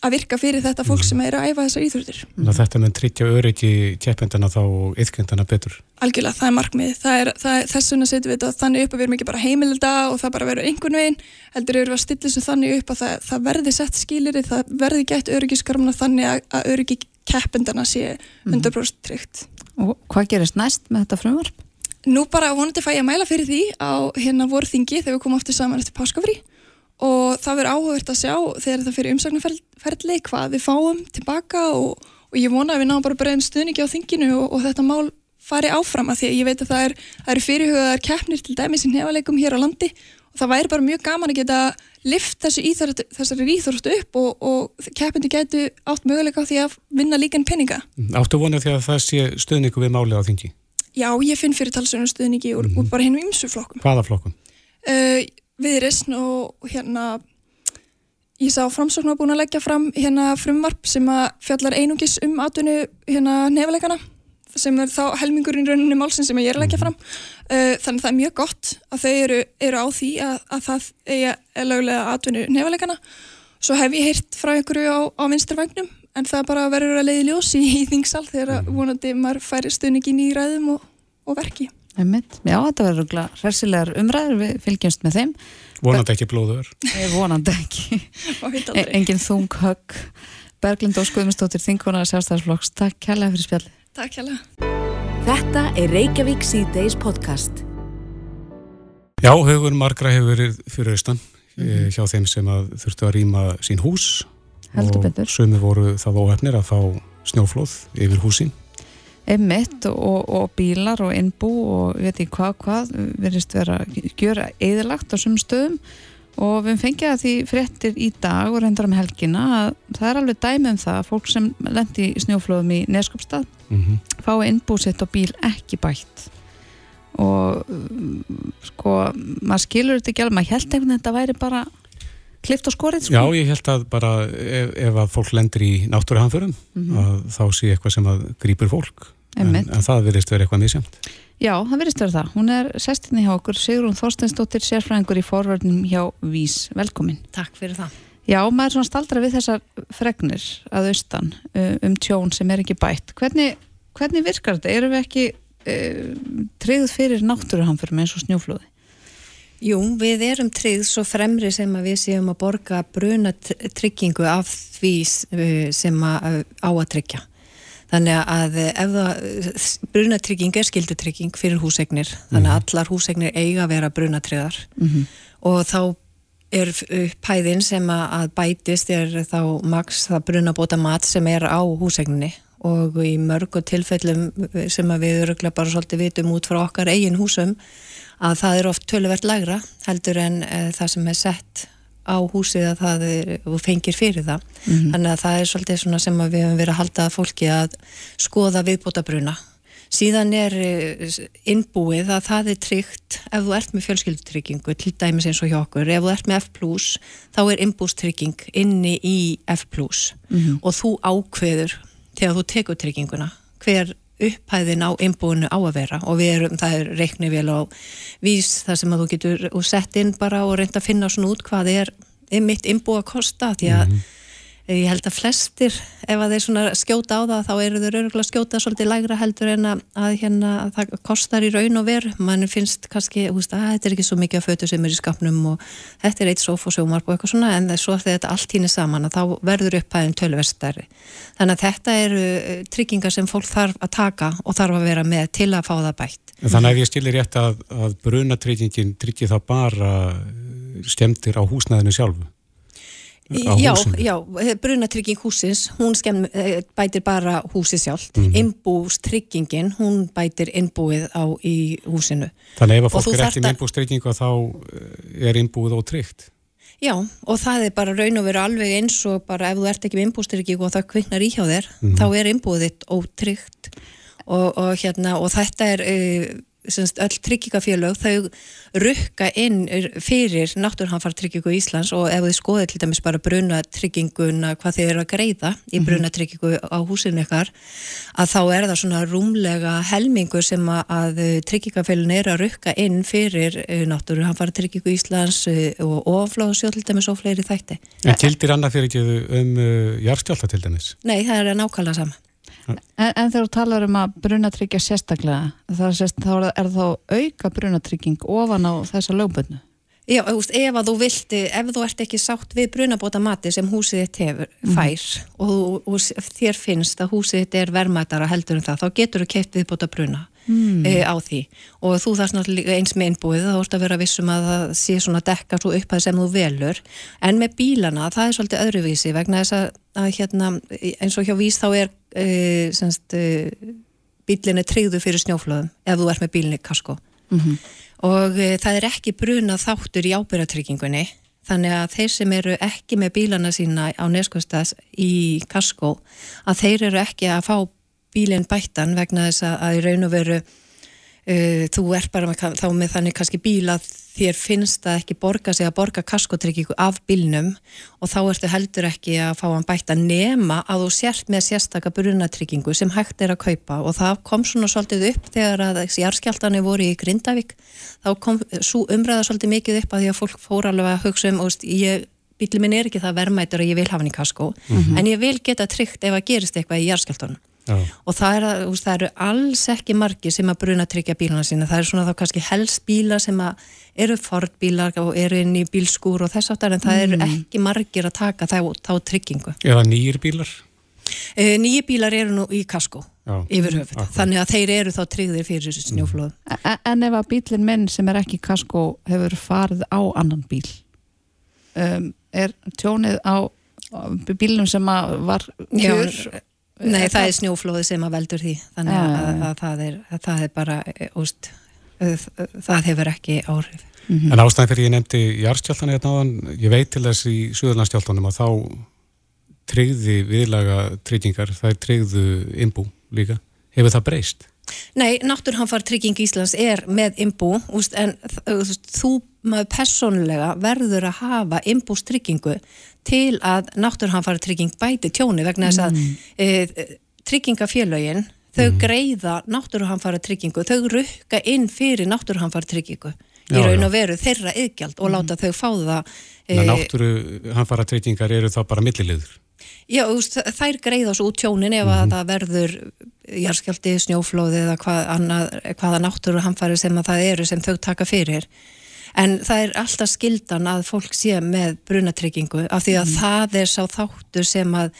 að virka fyrir þetta fólk sem er að æfa þessar íþróttir. Þetta með tryggja öryggi keppendana þá og yfkendana betur? Algjörlega, það er markmið. Það er, það er, þess vegna setjum við þetta þannig upp að við erum ekki bara heimilda og það bara verður einhvern veginn, heldur við að stilla þessu þannig upp að það, það verði sett skilir, það verði gett öryggiskarmuna þannig að, að öryggi keppendana sé 100% tryggt. Og hvað gerist næst með þetta frumvarp? Nú bara vonandi fæ ég að mæla fyrir því á hérna vorþingi þegar við komum aftur saman eftir páskafrí og það verður áhugavert að sjá þegar það fyrir umsagnarferðli hvað við fáum tilbaka og, og ég vona að við náum bara bregðum stuðningi á þinginu og, og þetta mál fari áfram að því að ég veit að það er, er fyrirhugaðar keppnir til dæmis í nefaleikum hér á landi það væri bara mjög gaman að geta lift íþrótt, þessari íþróttu upp og, og keppindi getu átt möguleika á því að vinna líkan peninga. Áttu vonið því að það sé stuðningu við máli á þingi? Já, ég finn fyrir talsvönu stuðningi úr, mm -hmm. úr bara hennum ymsu flokkum. Hvaða flokkum? Uh, viðrisn og hérna ég sá framsókn á búin að leggja fram hérna frumvarp sem að fjallar einungis um atvinnu hérna nefilegana sem er þá helmingurinn rauninni málsinn sem ég er að leggja fram uh, þannig að það er mjög gott að þau eru, eru á því að, að það er lögulega atvinnu nefilegana svo hef ég heyrt frá einhverju á, á vinsturvagnum en það bara verður að leiði ljós í, þingsal þegar vonandi maður færi stöðningin í ræðum og, og verki Einmitt. Já, þetta verður hressilegar umræður, við fylgjumst með þeim. Vonandi ekki blóður. Vonandi ekki. engin þung högg. Berglind og Skuðmustóttir, þingkonar sérstæðarsflokks. Takk kærlega fyrir spjalli. Takk kærlega. Þetta er Reykjavík C-Days podcast. Já, höfur margra hefur verið fyrir austan mm -hmm. hjá þeim sem að þurftu að rýma sín hús. Heldur betur. Og sumi voru það óhefnir að fá snjóflóð yfir húsinn emitt og, og bílar og innbú og við veitum hvað hvað verðist vera að gjöra eðilagt á svum stöðum og við fengið að því fréttir í dag og reyndar um helgina að það er alveg dæmi um það að fólk sem lendi í snjóflöðum í neskopstað mm -hmm. fái innbúsitt og bíl ekki bætt og sko maður skilur þetta ekki alveg, maður held einhvern veginn að þetta væri bara klift á skorið sko. Já, ég held að bara ef, ef að fólk lendir í náttúruhanförum mm -hmm. þá sé eitthvað sem að grýpur fólk en, en það virðist verið eitthvað semt. Já, það virðist verið það. Hún er sestinni hjá okkur, Sigrun Þorsteinsdóttir, sérfræðingur í forverðnum hjá Vís. Velkomin. Takk fyrir það. Já, maður er svona staldra við þessar fregnir að austan uh, um tjón sem er ekki bætt. Hvernig, hvernig virkar þetta? Eru við ekki uh, tryggð fyrir náttúruhamförum eins og snjóflóði? Jú, við erum tryggð svo fremri sem að við séum að borga bruna tryggingu af því uh, sem að á að tryggja. Þannig að ef það, brunatrygging er skildutrygging fyrir húsegnir, þannig að mhm. allar húsegnir eiga að vera brunatryggðar mm -hmm. og þá er pæðin sem að bætist er þá maks það brunabóta mat sem er á húsegninni og í mörgu tilfellum sem við öruglega bara svolítið vitum út frá okkar eigin húsum að það er oft töluvert lagra heldur en það sem er sett á húsið að það er, fengir fyrir það. Mhm. þannig að það er svolítið svona sem við höfum verið að halda að fólki að skoða viðbótabruna síðan er eh, innbúið að það er tryggt ef þú ert með fjölskyldutryggingu til dæmis eins og hjá okkur, ef þú ert með F+, þá er innbústrygging inni í F+, og þú ákveður þegar þú tekur trygginguna hver upphæðin á innbúinu á að vera. Og við erum, það er reikni vel á vís þar sem að þú getur og sett inn bara og reynda að finna svona út hvað er, mitt innbú að kosta því að ég held að flestir ef að þeir svona skjóta á það þá eru þeir öruglega skjóta svolítið lægra heldur en að, að hérna að það kostar í raun og veru. Mann finnst kannski, húst, að þetta er ekki svo mikið að fötu sem er í skapnum og þetta er eitt sofa og sjómarp og eitthvað svona en svo þegar þetta allt hínir saman þá verður upphæðin tölverstari þannig að þetta eru eh, tryggingar sem fólk þarf að taka og þarf að vera með til að fá það bætt. Þannig að ég stilir rétt að, að brunatryggingin tryggi það bara stemtir á húsnæðinu sjálfu. Já, já, brunatrygging húsins, hún skemm, eh, bætir bara húsið sjálft. Mm Innbústryggingin, hún bætir innbúið á í húsinu. Þannig ef að fólk er ekki með að- innbústryggingu þá eh, er innbúið ótryggt. Já, og það er bara raun og veru alveg eins og bara ef þú ert ekki með innbústrygging og það kviknar í hjá þér, þá er innbúið þitt ótryggt og, og hérna, og þetta er semst, öll tryggingafélög, þau rukka inn fyrir náttúrhanfartryggingu Íslands og ef þið skoðið til dæmis bara brunatrygginguna, hvað þið eru að greiða í brunatryggingu á húsinu ykkar að þá er það svona rúmlega helmingur sem að, tryggingafélun eru að rukka inn fyrir uh, náttúrhanfartryggingu Íslands uh, og oflóðsjóð til dæmis og fleiri þætti. En gildir annað fyrir ekki um uh, jarðskjálta til dæmis? Nei, það er nákvæmlega sama. En, en þegar þú talar um að brunatryggja sérstaklega, sérst, þá er, þá auka brunatrygging ofan á þessa lögbönnu? Já, veist, ef þú vilt, ef þú ert ekki sátt við brunabóta mati sem húsið þitt hefur, fær og, þú- og þér finnst að húsið þitt er verðmætara heldur en það, þá getur þú keipt viðbóta bruna mm. á því. Og þú þarfst náttúrulega eins með innbúið þá vorst að vera vissum að það sé svona dekka svo upphæð sem þú velur. En með bílana, það er svolítið öðruvísi vegna þess að, að hérna, eins og hjá vís þá er uh, semst, uh, bílinni tryggðu fyrir snjóflöðum ef þú ert með bílinni kasko. Og e, það er ekki bruna þáttur í ábyrratryggingunni þannig að þeir sem eru ekki með bílana sína á neskostas í Kasko að þeir eru ekki að fá bílinn bættan vegna þess að, að í raun og veru uh, þú ert bara með, þá með þannig kannski bíl að þér finnst það ekki borga sig að borga kaskotryggingu af bílnum og þá ertu heldur ekki að fá hann bætta nema að þú sért með sérstaka brunatryggingu sem hægt er að kaupa. Og það kom svona svolítið upp þegar að jarðskjáltanir voru í Grindavík. Þá kom svo umræða svolítið mikið upp að því að fólk fór alveg að hugsa um og ég bílum minn er ekki það verðmætur að ég vil hafa hann í kasko en ég vil geta tryggt ef að gerist eitthvað í jarðskjáltanum Já. og það, er, veist, það eru alls ekki margir sem að bruna tryggja bíluna sína það er svona þá kannski helst bílar sem að eru Ford bílar og eru inn í bílskúr og þess aftar en það eru ekki margir að taka þá, þá tryggingu Eða nýjir bílar? e, nýju bílar eru nú í kasko Já. yfir Akkurat. þannig að þeir eru þá tryggðir fyrir snjóflóðum En, en ef að bílinn minn sem er ekki kasko hefur farið á annan bíl um, er tjónið á bílnum sem að var kjör Nei, Er það það- er snjóflóði sem að veldur því þannig að, já, já. að, það, er, að það er bara e, úst, það hefur ekki áhrif En ástæðan fyrir ég nefndi jarðskjáltan hérna áðan, ég veit til þess í Suðurlandskjáltanum að þá tryggði viðlaga tryggingar, það er tryggðu innbú líka. Hefur það breyst? Nei, náttúrhanfar trygging Íslands er með imbú en þú maður persónulega verður að hafa imbústryggingu til að náttúrhanfar trygging bæti tjóni vegna þess að Mm. e, tryggingafélögin þau greiða náttúrhanfara tryggingu þau rukka inn fyrir náttúrhanfara tryggingu í raun og veru þeirra yðgjald og láta þau fá það e, náttúru hanfara tryggingar eru þá bara milliliður. Já, þær greiða svo út tjónin ef að það verður jarðskjálti, snjóflóði eða hvað annað, hvaða náttúru hamfæri sem að það eru sem þau taka fyrir. En það er alltaf skildan að fólk sé með brunatryggingu af því að það er sá þáttur sem að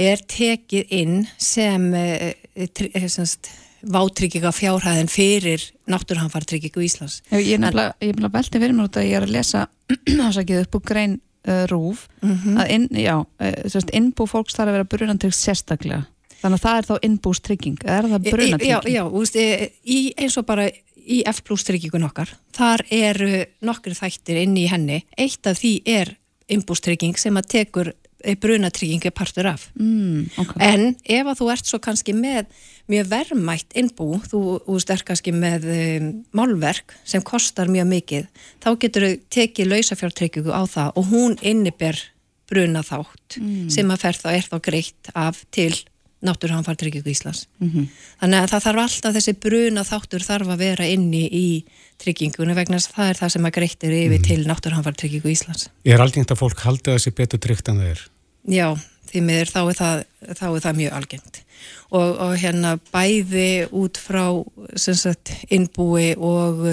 er tekið inn sem, e, tri- eh, semst, vátrygginga fjárhæðin fyrir náttúruhamfartryggingu Íslands. Ég ég er nefnilega, ég er nefnilega velti fyrir mér út að ég er að lesa ásakið upp úr grein uh, rúf að inn, já, uh, sérst, innbú fólks þarf að vera brunantrygg sérstaklega. Þannig að það er þá innbústrygging. Er það Já, brunatrygging? já, þú veist, e, í, eins og bara í F plus tryggingun okkar, þar eru nokkri þættir inn í henni, eitt af því er innbústrygging sem að tekur eh, brunatrygging er partur af. Mm, ok. En ef að þú ert svo kannski með mjög verðmætt innbú, þú, þú ert kannski með um, málverk sem kostar mjög mikið, þá getur þau tekið lausafjártryggingu á það og hún inniber bruna þátt sem að fer þá er þá greitt af til náttúrhanfartryggingu Íslands. Þannig að það þarf alltaf þessi bruna þáttur þarf að vera inni í tryggingunni vegna þess að það er það sem að greittir yfir til náttúrhanfartryggingu Íslands. Er algengt að fólk haldi að þessi betur tryggt en það er? Já, því miður þá er það, þá er það mjög algengt og, og hérna bæði út frá sagt innbúi og,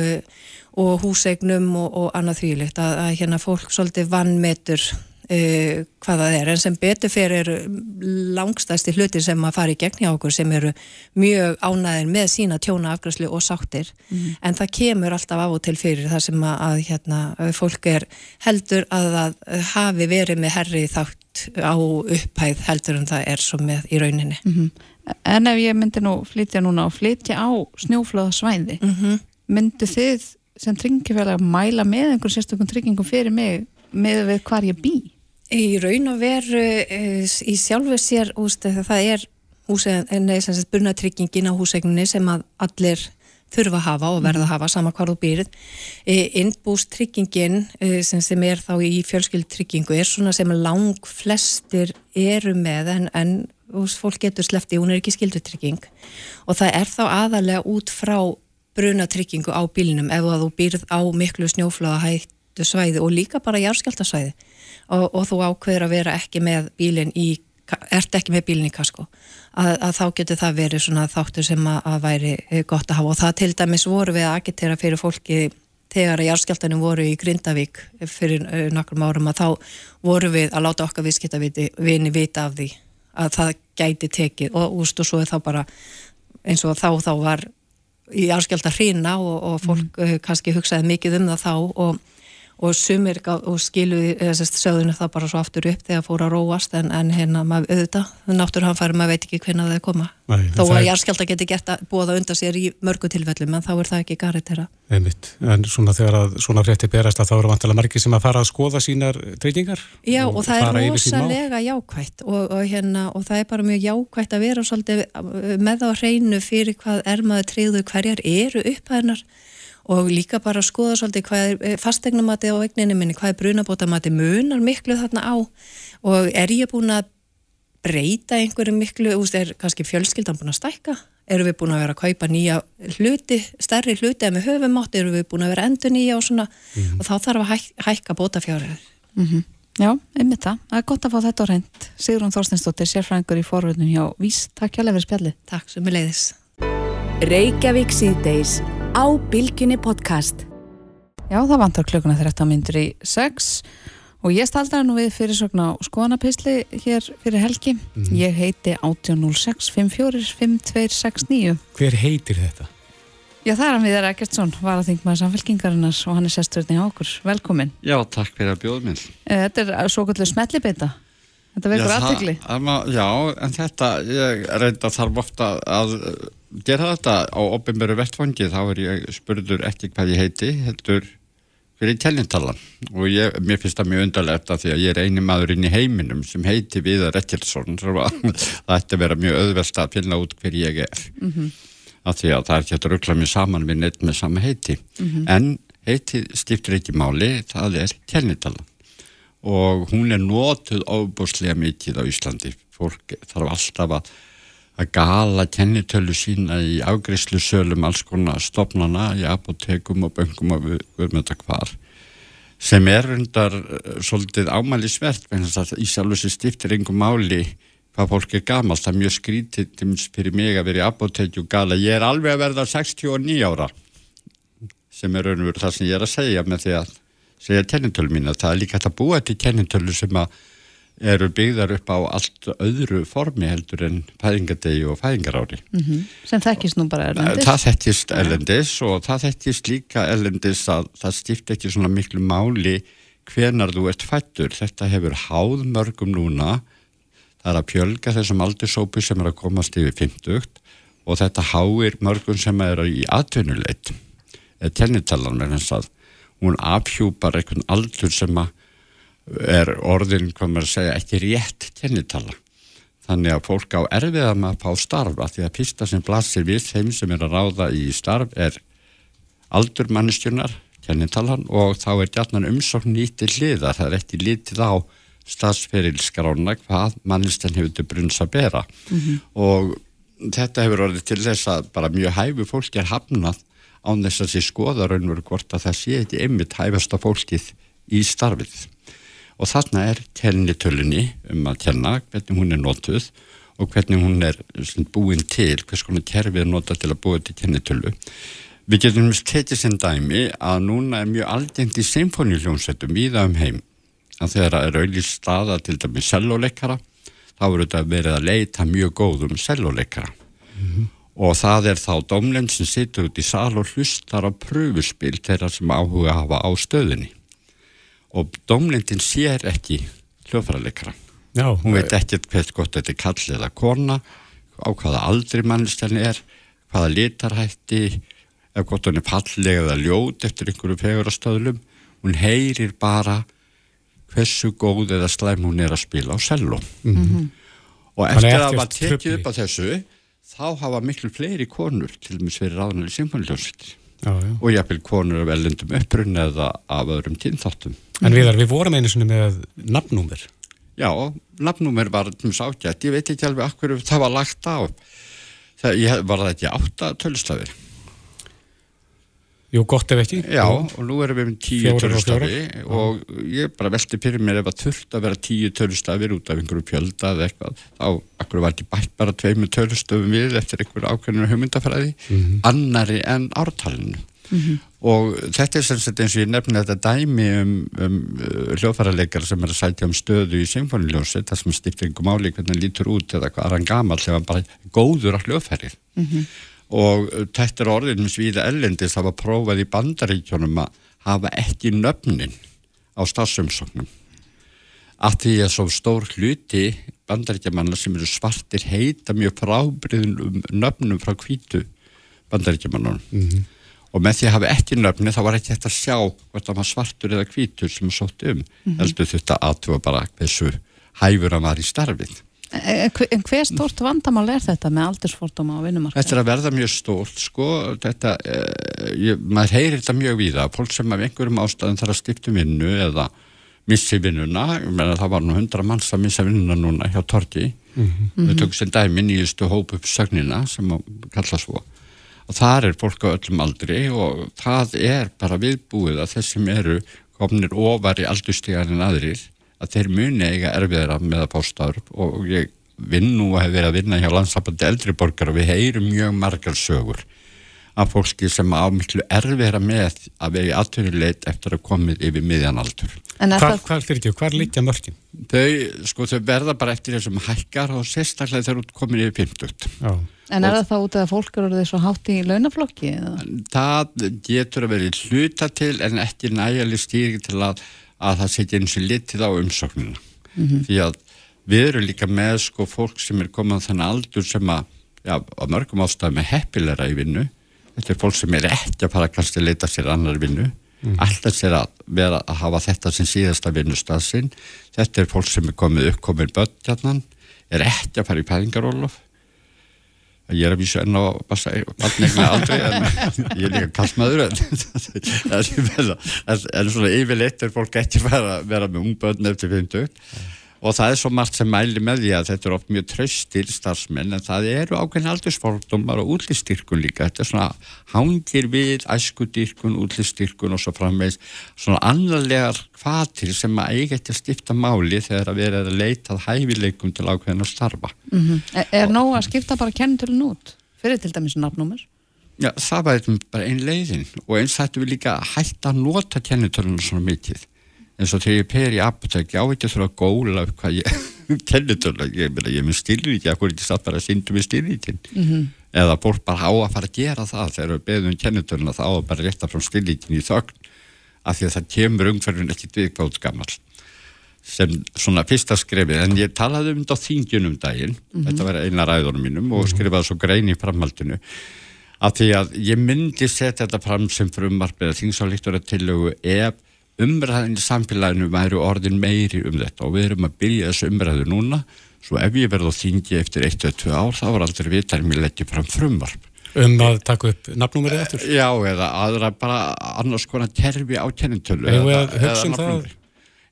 og húsegnum og, og annað þvílitt að, að hérna fólk svolítið vannmetur uh, hvað það er. En sem betur fyrir langstæsti hlutir sem að fara í gegn hjá okkur sem eru mjög ánæðir með sína tjóna afgræslu og sáttir. En það kemur alltaf af og til fyrir það sem að, að hérna, fólk er heldur að það hafi verið með herri þátt á upphæð heldur en það er svo með í rauninni. En ef ég myndi nú flytja núna og flytja á snjóflóðasvæði, mm myndu þið sem tryggingafélag mæla með einhvern sérstökum tryggingum fyrir mig með við hvar ég bý? Í raun og veru uh, í sjálfu sér úst, það er burnatryggingin á húsegninni sem að allir þurfa að hafa og verða að hafa sama hvar þú býrð. E, Innbústryggingin e, sem, sem er þá í fjölskyldtryggingu er svona sem lang flestir eru með en, en fólk getur slefti, hún er ekki skildutrygging og það er þá aðalega út frá brunatryggingu á bílinum ef þú býrð á miklu snjóflaga hættu svæði og líka bara járskjaldasvæði og, og þú ákveður að vera ekki með bílinn í ert ekki með bílinn í kasko. Að, að þá getur það verið svona þáttur sem að, að væri eh, gott að hafa. Og það til dæmis voru við að agitera fyrir fólki þegar að járskjaldunum voru í Grindavík fyrir uh, nokkrum árum að þá voru við að láta okkar viðskiptavini vita af því að það gæti tekið. Og, úst, og svo er þá bara eins og þá þá var í járskjaldar hrína og, og fólk mm. kannski hugsaði mikið um það þá og og sumir og skiluði sögðinu það bara svo aftur upp þegar fóru að róast en, en hérna maður auðvitað náttúrulega maður veit ekki hvernig það er koma. Nei, þó að járskjálta geti gett að búa það undan sér í mörgu tilfellum en þá er það ekki garið þeirra. Einmitt, en svona þegar að svona frétti berast að þá eru vantilega margir sem að fara að skoða sínar treytingar Já og, og það er rosalega jákvægt og, og, hérna, og það er bara mjög jákvægt að vera svolítið með á hreinu fyrir hvað er maður treyðu hverjar eru upphæðnar og líka bara að skoða svolítið hvað er eh, fastegnumati á vegninu minni, hvað er brunabótamati munar miklu þarna á. Og er ég búin að breyta einhverju miklu, þú veist, er kannski fjölskyldan búin að stækka, eru við búin að vera að kaupa nýja hluti, stærri hluti eða með höfumátt, eru við búin að vera endur nýja og svona, mm -hmm. og þá þarf að hæk, hækka bótafjárið. Mm -hmm. Já, einmitt það, það er gott að fá þetta á reynd Sigrun Þorstensdóttir, sérfræðingur í forvöldun hjá Vís, takk hjá Leifur Spjalli Takk sem er leiðis Reykjavík síðdeis á Bilginni podcast. Já, það vantar klukkuna 13 myndur í 6 og ég staldar nú við fyrir svona skoðanapisli hér fyrir helgi. Mm. Ég heiti 1806 54 5269. Hver heitir þetta? Já, það er hann viðar Eggertsson, var að þingmaður samfélkingarinnar og hann er sesturinn í ákur. Velkomin. Já, takk fyrir að bjóða mér. Eh, þetta er svo kvöldlega smellibita. Þetta vekur aðtegli. Já, en þetta, ég reynda þarf ofta að gera þetta á ofinböru vettfangi þá er ég spurður ekki hvað ég heiti heldur fyrir tellingtalan og ég, mér finnst það mjög undarlegt að því að ég er eini maður inn í heiminum sem heiti Viðar Ekkilsson það ætti að vera mjög öðvest að finna út hver ég er. Mm -hmm. að því að það er ekki að ruggla mér saman við neitt með sama heiti. Mm -hmm. en heiti stiftur ekki máli það er tellingtalan og hún er nótuð óbúslega mikið á Íslandi. Fólk þarf alltaf að að gala kennitölu sína í afgriðslu sölum alls konar stopnana í apotekum og böngum og viðmynda hvar sem er undar uh, svolítið ámælisvert í sjálf þessi stiftir engum máli hvað fólk er gamalt, það er mjög skrítið fyrir mig að vera í apotekju gala. Ég er alveg að verða 69 ára sem er raun og veru það sem ég er að segja með því að segja kennitölu mín að það er líka að búa til kennitölu sem að eru byggðar upp á allt öðru formi heldur en fæðingadegi og fæðingarári. Mm -hmm. Sem þekkist nú bara erlendis? Það þekkist erlendis og það þekkist líka erlendis að það stifti ekki svona miklu máli hvenar þú ert fættur. Þetta hefur háð mörgum núna. Það er að pjölga þessum aldursópu sem er að komast yfir 50 og þetta háir mörgum sem er í atvinnuleit. Tennitalan er eins að hún afhjúpar einhvern aldur sem að er orðin, hvað maður að segja, ekki rétt kennitala. Þannig að fólk á erfiða að fá starfa því að pista sem blasir við þeim sem er að ráða í starf er aldur mannistjunar, kennitalan og þá er gætnan umsókn nýtti hliðar, það er ekki lítið á staðsferilskrána hvað mannistjan hefur til brunns að bera mm -hmm. og þetta hefur orðið til þess að bara mjög hæfu fólki er hafnað án þess að sé skoða raunveru hvort að það sé ekki einmitt hæfasta fólkið í starfið og þarna er kennitölunni um að kenna hvernig hún er notuð og hvernig hún er búin til, hvers konar kerfið er notað til að búa til kennitölu. Við getum tekið sem dæmi að núna er mjög aldengt í symfóniljónsettum víða um heim að þegar það er auðvitað staða til dæmi selvoleikara þá eru þetta verið að leita mjög góðum selvoleikara mm -hmm. og það er þá domlinn sem situr út í sal og hlustar á pröfuspil þeirra sem áhuga hafa á stöðinni og domlindin sér ekki hljóðfæraleikara. Hún veit ekki hvert gott þetta er kall eða kona á hvaða aldri mannstælni er hvaða litarhætti ef gott hann er pallega eða ljót eftir einhverju fegurastöðlum hún heyrir bara hversu góð eða slæm hún er að spila á cello mm -hmm. og eftir að það var tekið upp á þessu þá hafa miklu fleiri konur til dæmis verið ráðnæli symfóniljónsitt og jáfnveil konur af ellendum upprunn eða af öðrum tíðnþáttum En viðar, við vorum einu svona með nafnúmer Já, nafnúmer var ágætt, ég veit ekki alveg akkur það var lagt á. Það, ég, var það ekki átta tölstafir Jú, gott ef ekki. Já, og nú erum við með tíu tölustafi og ég bara veldi fyrir mér ef að þurft að vera tíu tölustafir út af einhverju fjölda eða eitthvað, þá akkur var ekki bætt bara tveimu tölustafum við eftir einhverju ákveðinu hugmyndafræði, mm -hmm. annari en ártalinu. Mm -hmm. Og þetta er sem sagt eins og ég nefni þetta dæmi um, um uh, hljóðfærarleikar sem er að sætja um stöðu í symfóniljósi, það sem stiftir einhver máli hvernig lítur út eða hvað er hann gamal sem bara góður á hljóðfærið. Mm -hmm og þetta er orðin svíða ellendis það var prófað í bandaríkjónum að hafa ekki nöfnin á stafsumsóknum að því að svo stór hluti bandaríkjamanna sem eru svartir heita mjög frábriðum nöfnum frá kvítu bandaríkjamannunum mm -hmm. og með því að hafa ekki nöfni þá var ekki hægt að sjá hvort það var svartur eða kvítur sem sótt um mm -hmm. heldur þetta aðtúa bara þessu hæfur að var í starfið En hver stort vandamál er þetta með aldursfórtuma á vinnumarka? Þetta er að verða mjög stórt, sko, þetta, eh, ég, maður heyrir þetta mjög víða, fólk sem af einhverjum ástæðum þarf að stifta vinnu eða missi vinnuna, ég meina það var nú hundra manns að missa vinnuna núna hjá Torki, mm -hmm. við tökum sem dæmi nýjustu hóp upp sögnina sem kalla svo. Og þar er fólk á öllum aldri og það er bara viðbúið að þessum eru komnir ofar í aldurstíðar en aðrir að þeir muni eiga erfiðra með að fá starf og ég vinn nú að hef verið að vinna hjá landsabandi eldriborgar og við heyrum mjög margar sögur af fólki sem á miklu erfiðra með að vegi aðtöðuleit eftir að komið yfir miðjanaldur. Hvað það... fyrir því og hvað líkja mörgin? Þau, sko, þau verða bara eftir þessum hækkar og sérstaklega þeir út komið yfir 50. Já. En er og það þá út af að fólk eru því svo hátt í launaflokki? Það getur að verið hluta til en ekki nægjali stýring til að að það setja eins og litið á umsóknina. Mm -hmm. því að við erum líka með sko fólk sem er komað þannig aldur sem að, já, á mörgum ástæðum er heppilera í vinnu. Þetta er fólk sem er ekki að fara kannski að leita sér annar vinnu. Mm. -hmm. alltaf sér að vera að hafa þetta sem síðasta vinnustað sinn. Þetta er fólk sem er komið uppkominn börn hérna, er ekki að fara í pæringarólof ég er að vísa enn á vatnegna aldrei en ég er líka kallmaður en, en, en svona yfirleitt er fólk ekki að vera með ungböðn eftir 50 og það er svo margt sem mæli með því að þetta er oft mjög tröstil starfsmenn en það eru ákveðin aldursfordumar og útlistyrkun líka. Þetta er svona hangir við æskudyrkun, útlistyrkun og svo framvegs svona annarlegar kvatir sem að eiga ekki að stifta máli þegar að vera að leitað hæfileikum til ákveðin að starfa. Mm -hmm. Er, er nóg að skipta bara kennitölun út? Fyrir til dæmis nafnúmer? Já, það var bara einn leiðin. Og eins hættu við líka að hætta að nota kennitölun svona mikið eins og þegar ég per í apotek ég á ekki að þurfa að góla hvað ég kennitölu, ég meina ég með styrríti að hvernig ég satt bara að syndu með styrrítin mm -hmm. eða fólk bara á að fara að gera það þegar við beðum kennitöluna þá að bara rétta frá styrrítin í þögn af því að það kemur umhverfinn ekkit viðkvátt gammal sem svona fyrsta skrefið en ég talaði um þetta á þingjunum daginn mm -hmm. þetta var eina ræðunum mínum og mhm. skrifaði svo grein í framhaldinu af því að ég myndi setja þetta fram sem frumarfið að þingsáleikt umræðin í samfélaginu væri orðin meiri um þetta og við erum að byrja þessu umræðu núna svo ef ég verð á þingi eftir 1-2 ár þá var aldrei vitar mér leggja fram frumvarp Um að taka upp nafnúmerið eftir? Já, eða aðra bara annars konar terfi á kennintölu að hugsa um það? nafnúmer.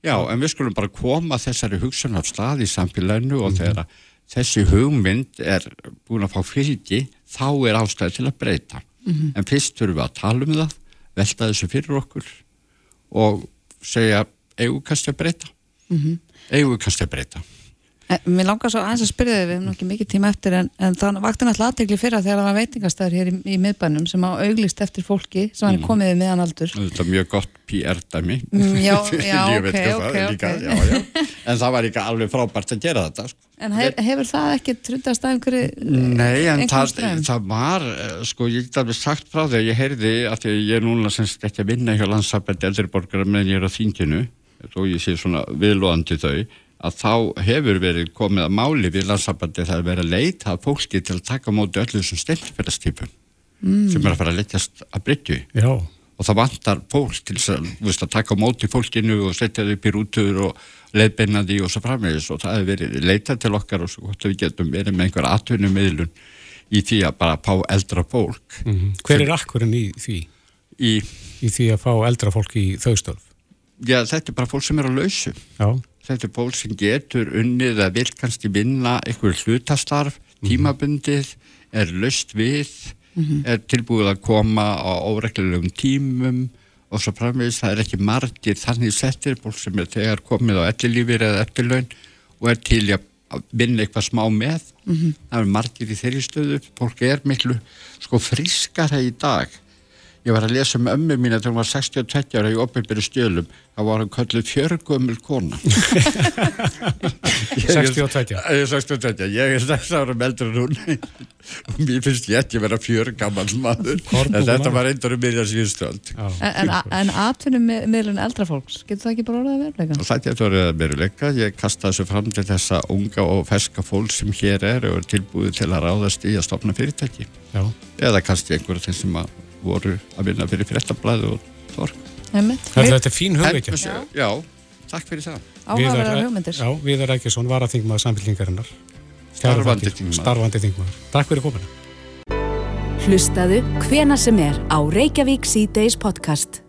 Já, en við skulum bara koma þessari hugsun af stað í samfélaginu og Mhm. þegar þessi hugmynd er búin að fá fylgi þá er ástæði til að breyta Mhm. en fyrst þurfum við að tala um það velta þessu fyrir okkur og segja kannski að breyta? Eigum við kannski að breyta mér langar svo aðeins að spyrja þig, við hefum ekki mikið tíma eftir en, en það vakti náttúrulega aðtegli fyrir þegar það var veitingastæður hér í, í miðbænum sem á auglist eftir fólki sem hann er komið við meðan aldur þetta er mjög gott PR-dæmi Mm, já, já, ok, ok, það líka, ok. já, já. en það var líka alveg frábært að gera þetta sko. En hef, hefur það ekki trundast að einhverju Nei, en það, það var, eh, sko, ég get alveg sagt frá því að ég heyrði að ég er núna semst ekki að vinna hjá landsabætti eldriborgara meðan ég er á þinginu og ég sé svona viðlóðandi þau að þá hefur verið komið að máli við landsabætti það að leita að fólki til að taka móti öllu þessum stendfélagstýpum Mm. sem er að fara að leggjast að bryggju Já. og það vantar fólk til að, veist, að taka móti fólkinu og setja þau upp í rútur og leiðbeina því og svo framvegis og það hefur verið leitað til okkar og svo að við getum verið með einhver atvinnumiðlun í því að bara fá eldra fólk Mhm. Hver er akkurinn í því? í, Í því að fá eldra fólk í þau störf? já þetta er bara fólk sem er á lausu Já. Þetta er fólk sem getur unnið að vil kannski vinna einhver hlutastarf, tímabundið er laust við er tilbúið að koma á óreglulegum tímum og svo framvegis. Það er ekki margir þannig settir fólk sem er þegar komið á ellilífir eða eftirlaun og er til að vinna eitthvað smá með. Það er margir í þeirri stöðu. Fólk er miklu sko frískara í dag ég var að lesa um ömmu mína þegar hún var 62 ára í opinbyrju stjölum. Þá var hann kölluð fjörgömmul kona. 62. Ég er 62, ég er 6 ára meldur en hún. Og mér finnst ég ekki vera fjörgammal maður. En þetta var eindur um miðja síðustöld Já. En, en, en atvinnum eldra fólks, getur það ekki bara orðað að verðleika? og það getur verið að veruleika. Ég kasta þessu fram til þessa unga og ferska fólk sem hér er og er tilbúið til að ráðast í að stopna fyrirtæki. Já. eða kannski einhverjum þeim sem að voru að vinna fyrir fyrirtablaði og Einmitt. Þetta er fín hugveikja. já. já, takk fyrir það Áhugaverðar hugmyndir. Já, Viðar Rækjesson var að þingmaður samfélkingarinnar. Starfandi þingmaður. Starfandi þingmaður. Takk fyrir komina. Hlustaðu hvena sem er á Reykjavík C-Days podcast.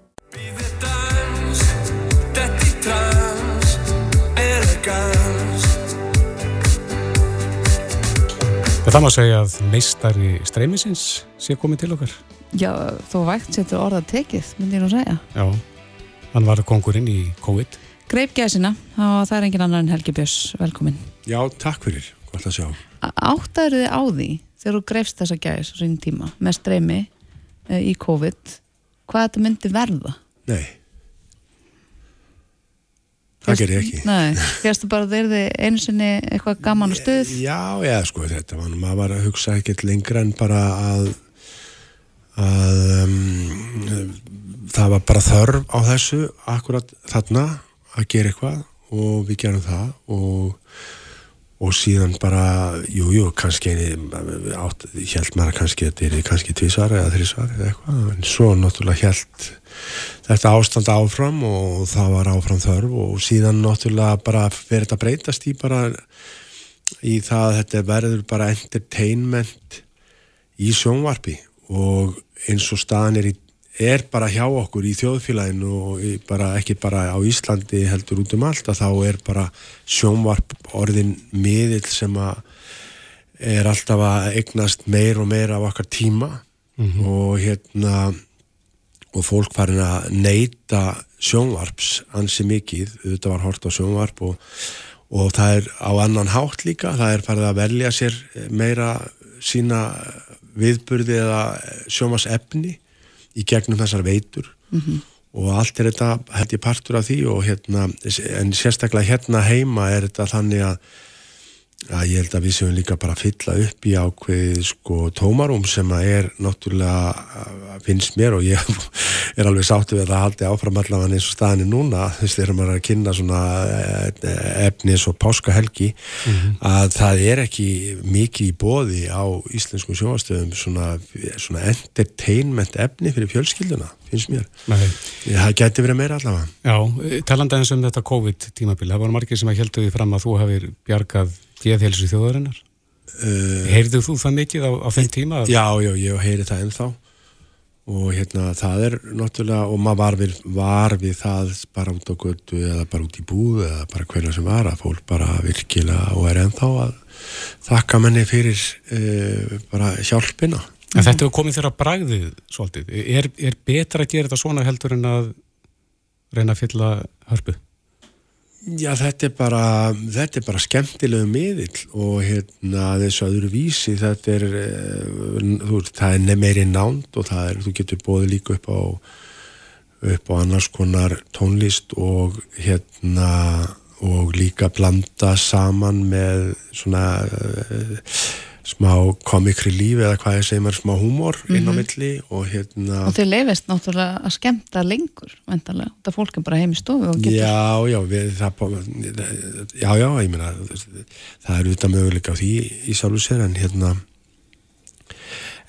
Það má segja að meistari streymisins sé komið til okkar. Já, þó vægt setur orðað tekið, myndi ég nú segja. Já, hann var kongurinn í COVID. Greip gæsina og það er engin annar en Helgi Björns, velkomin. Já, takk fyrir, gott að sjá. Áttaður þið á því þegar þú greifst þessa gæs á sín tíma með streymi e, í COVID, hvað þetta myndi verða? Nei, það ger ég ekki. Nei, férstu bara þeir þið einu sinni eitthvað gaman og stuð? Já, já, sko, þetta var nú, maður var að hugsa ekkert lengra en bara að, að um, það var bara þörf á þessu akkurat þarna að gera eitthvað og við gerum það og og síðan bara, jú, jú, kannski held maður kannski að þetta er kannski tvísvar eða þrísvar eða eitthvað, en svo náttúrulega held þetta ástand áfram og það var áfram þörf og síðan náttúrulega bara verið þetta breytast í bara í það að þetta verður bara entertainment í sjónvarpi og eins og staðan er, í, er bara hjá okkur í þjóðfélaginu og bara, ekki bara á Íslandi heldur út um allt að þá er bara sjónvarp orðin miðill sem að er alltaf að eignast meir og meir af okkar tíma og hérna og fólk farin að neyta sjónvarps ansi mikið, þetta var hort á sjónvarp og, og það er á annan hátt líka, það er farið að velja sér meira sína viðburði eða sjónvarsefni í gegnum þessar veitur. Og allt er þetta held ég partur af því og hérna, en sérstaklega hérna heima er þetta þannig að að ég held að við séum líka bara að fylla upp í ákveð sko tómarum sem að er náttúrulega finnst mér og ég er alveg sáttu við að haldi áfram allavega eins og staðinni núna þú veist þegar maður er að kynna svona eh, efni eins og páskahelgi að það er ekki mikið í bóði á íslenskum sjóastöðum svona, svona entertainment efni fyrir fjölskylduna finnst mér. Nei. Það geti verið meira allavega. Já, talanda eins um þetta COVID-tímabil, það voru margir sem að heldu því fram að þú hafið bjargað geðhelsu þjóðarinnar. Uh, Heyrðu þú það mikið á, á þeim tíma? Já, já, ég heyri það ennþá og hérna það er náttúrulega og maður var við, var við það bara út á götu eða bara út í búðu eða bara hverja sem var að fólk bara virkilega og er ennþá að þakka menni fyrir uh, bara hjálpina En þetta hefur komið þér að bragðið svolítið. Er, er betra að gera þetta svona heldur en að reyna að fylla hörpu? Já, þetta er bara, þetta er bara skemmtilegu miðill og hérna þessu öðru vísi, þetta er, þú, það er meiri nánd og það er, þú getur bóðið líka upp á, upp á annars konar tónlist og hérna og líka blanda saman með svona uh, smá komikri lífi eða hvað ég segir maður smá húmor inn á Mhm. milli og hérna og þeir leifist náttúrulega að skemmta lengur vendarlega, þetta fólk er bara heim í stofu og getur Já, já, við, það, já, já, ég meina, það er auðvitað möguleika á því í sjálfu sér en hérna,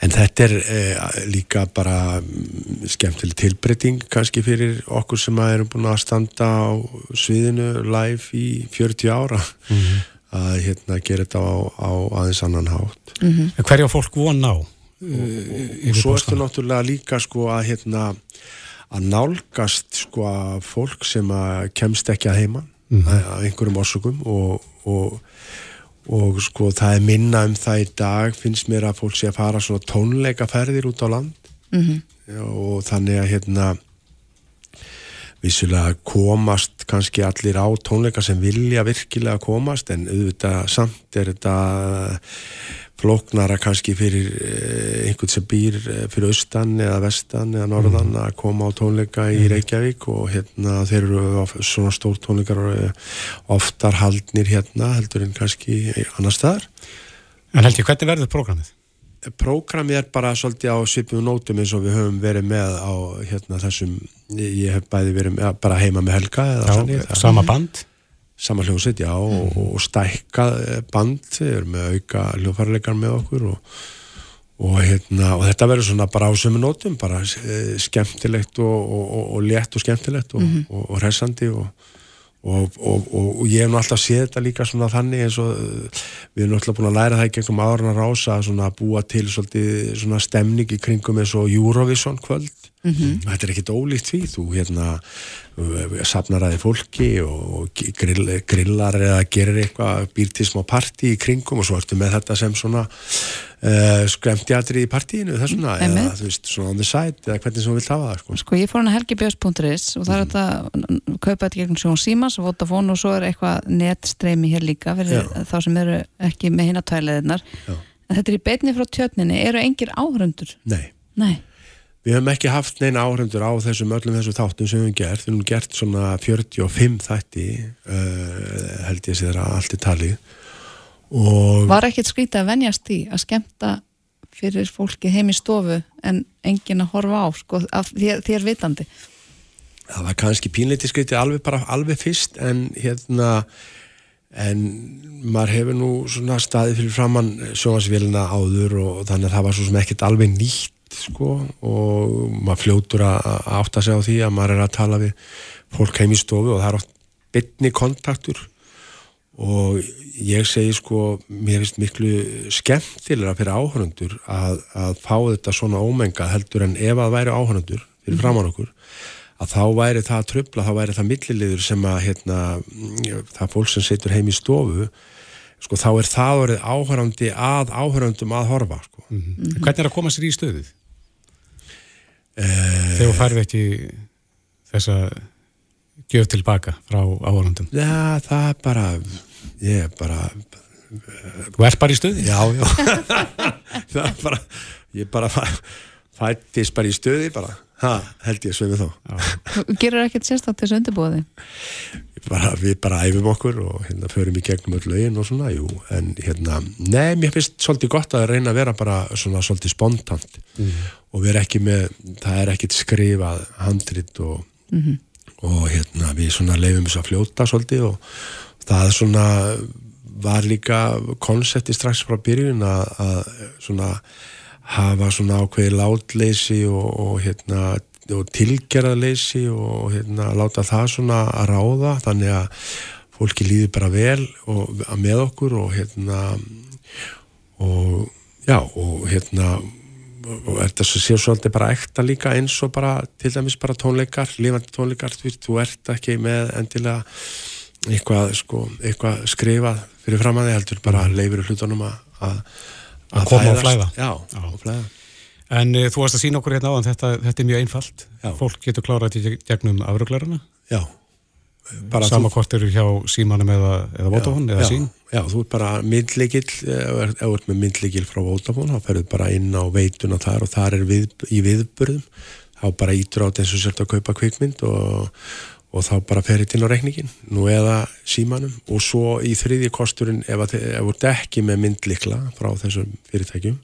en þetta er eh, líka bara mm, skemmtileg tilbreyting kannski fyrir okkur sem að erum búin að standa á sviðinu live í 40 ára að hérna gera þetta á, á aðeins annan hátt. Mhm. En Hverja fólk von á? og svo ertu náttúrulega líka sko að hérna að nálgast sko að fólk sem að kemst ekki að heiman Mhm. að einhverjum orsökum og, og, og sko það er minna um það í dag finnst mér að fólk sé að fara svona tónleikaferðir út á land Mhm. Já, og þannig að hérna vissulega komast kannski allir á tónleika sem vilja virkilega komast en auðvitað samt er þetta flóknara kannski fyrir eh, einhvern sem býr eh, fyrir austan eða vestan eða norðan að koma á tónleika í Reykjavík og hérna þeir eru svona stór tónleikar eh, oftar haldnir hérna heldur en kannski annar staðar. En held ég, hvernig verður prógramið? Prógramið er bara svolítið á svipum nótum eins og við höfum verið með á hérna þessum, ég hef bæði verið með, bara heima með Helga Já, þannig, það- sama band? Sama hljómsveit, já, og, og stækkað eh, band, við erum með auka hljófarleikar með okkur og, og, hérna, og þetta verður svona bara á sömu nótum, bara eh, skemmtilegt og, og, og, og létt og skemmtilegt og, Mhm. og, og hressandi og Og, og, og, ég hef nú alltaf séð þetta líka svona þannig eins og uh, við erum alltaf búin að læra það í gegnum áðurna rása að búa til svona stemning í kringum eins og Eurovision kvöld Mhm. þetta er ekkit ólíkt því þú hérna safnar aðeins fólki og grill, grillar eða gerir eitthvað býr til smá partí í kringum og svo ertu með þetta sem svona uh, skremtjatri í partíinu þessuna Einmitt. eða þú veist svona on the side eða hvernig sem þú vilt hafa það sko. Sko ég fór hann að helgibjörns.is og það er þetta að kaupa þetta gegnum Sjón Símas og Vodafone og svo er eitthvað netstreymi hér líka fyrir Já. þá sem eru ekki með hinn að tvæleðinar en þetta er í beinni frá tjötninni, eru engir áhörundur? Nei Nei, Við höfum ekki haft neina áhrendur á þessum öllum þessum þáttum sem við höfum gert. Við höfum gert svona 45 þætti, uh, held ég að allt er talið. Og var ekkert skrítið að venjast því að skemmta fyrir fólki heim í stofu en engin að horfa á, sko, af þér, þér vitandi það var kannski pínleiti skritið alveg bara alveg fyrst en hérna en maður hefur nú svona staðið fyrir framann sjónvarsvélina áður og þannig að það var svo sem ekkert alveg nýtt sko og maður fljótur að átta sig á því að maður er að tala við fólk heim í stofu og það er oft bytni kontaktur og ég segi sko mér finnst miklu skemmtilega fyrir áhörundur að, að fá þetta svona ómenga heldur en ef að væri áhörundur fyrir framann okkur að þá væri það að tröfla, þá væri það milliliður sem að hérna, það fólk sem situr heim í stofu sko þá er það orðið áhörandi að áhörandum að horfa sko. Mhm. Hvernig er að koma sér í stöðið? Eh, Þegar þú færði ekki þessa gjöf tilbaka frá áhörandum? Já, það er bara ég er bara Þú ert bara í stöði? Já, já. Það er bara ég bara fæ- fættist bara í stöði bara, ha, held ég sveimi þá Gerur ekkert sérstætt þessu undirbúði bara, við bara æfum okkur og hérna förum í gegnum öll lögin og svona, jú, en hérna nei, mér finnst svolítið gott að reyna að vera bara svona svolítið spontant og vera ekki með, það er ekkit skrifað handrit og, Mhm. og hérna við svona leifum þess að fljóta svolítið og það svona var líka konsepti strax frá byrjun að, að svona hafa svona ákveði látleysi og, og hérna og tilgerðarleysi og hérna, láta það svona að ráða þannig að fólki líður bara vel og, með okkur og hérna og já og hérna og þetta séu svolítið bara ekta líka eins og bara til dæmis bara tónleikar lifandi tónleikar, þú, þú ert ekki með endilega eitthvað, sko, eitthvað skrifað fyrir fram að þið heldur bara leifir hlutunum að að, að koma og flæða. Já, já. og flæða. En uh, þú varst að sína okkur hérna á þetta, þetta er mjög einfalt. Já. fólk getur klárað til gegnum afruglarana. Já Sama hvort eru hjá símanum eða, eða Vodafone eða sín Já, þú er bara myndlegill ef þú ert með myndlegill frá Vodafone þá ferður bara inn á veituna þar og þar er við, í viðburðum. Þá bara ítur eins og sért að kaupa kvikmynd og, og þá bara ferir til á reikningin nú eða símanum. Og svo í þriðji kosturinn ef þú ert ekki með myndlikla frá þessum fyrirtækjum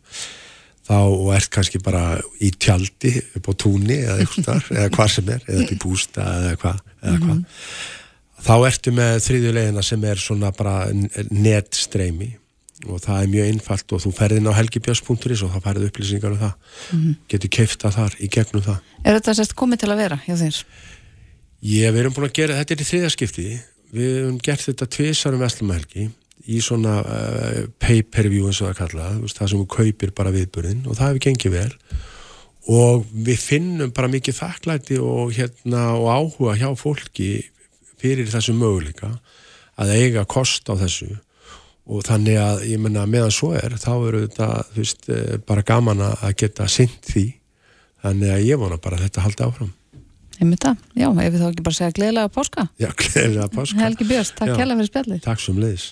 þá ert kannski bara í tjaldi upp á túnni eða eitthvað eða hvað sem er, eða upp í bústa eða hvað eða hvað mm -hmm. þá ertu með þriðjulegina sem er svona bara netstreymi og það er mjög einfalt og þú ferðin á helgibjörns.is og þá færðu upplýsingar um það mm -hmm. getur keifta þar í gegnum það Er þetta sérst komið til að vera hjá þér? Ég, við erum búin að gera, þetta er í þriðaskipti við hefum gert þetta tvisarum veslumahelgi í svona uh, pay-per-view eins og það kalla það sem hún kaupir bara viðburðin og það hefur gengið vel. Og við finnum bara mikið þakklæti og, hérna, og áhuga hjá fólki fyrir þessu möguleika að eiga kost á þessu. Og þannig að ég menna meðan svo er þá eru þetta veist, eh, bara gaman að geta synd því. Þannig að ég vona bara að þetta haldi áfram. Einmitt það, já, ef við þá ekki bara segja gleðilega páska. Já, gleðilega páska. Helgi Björns, takk kærlega fyrir spjallið. Takk sem leiðis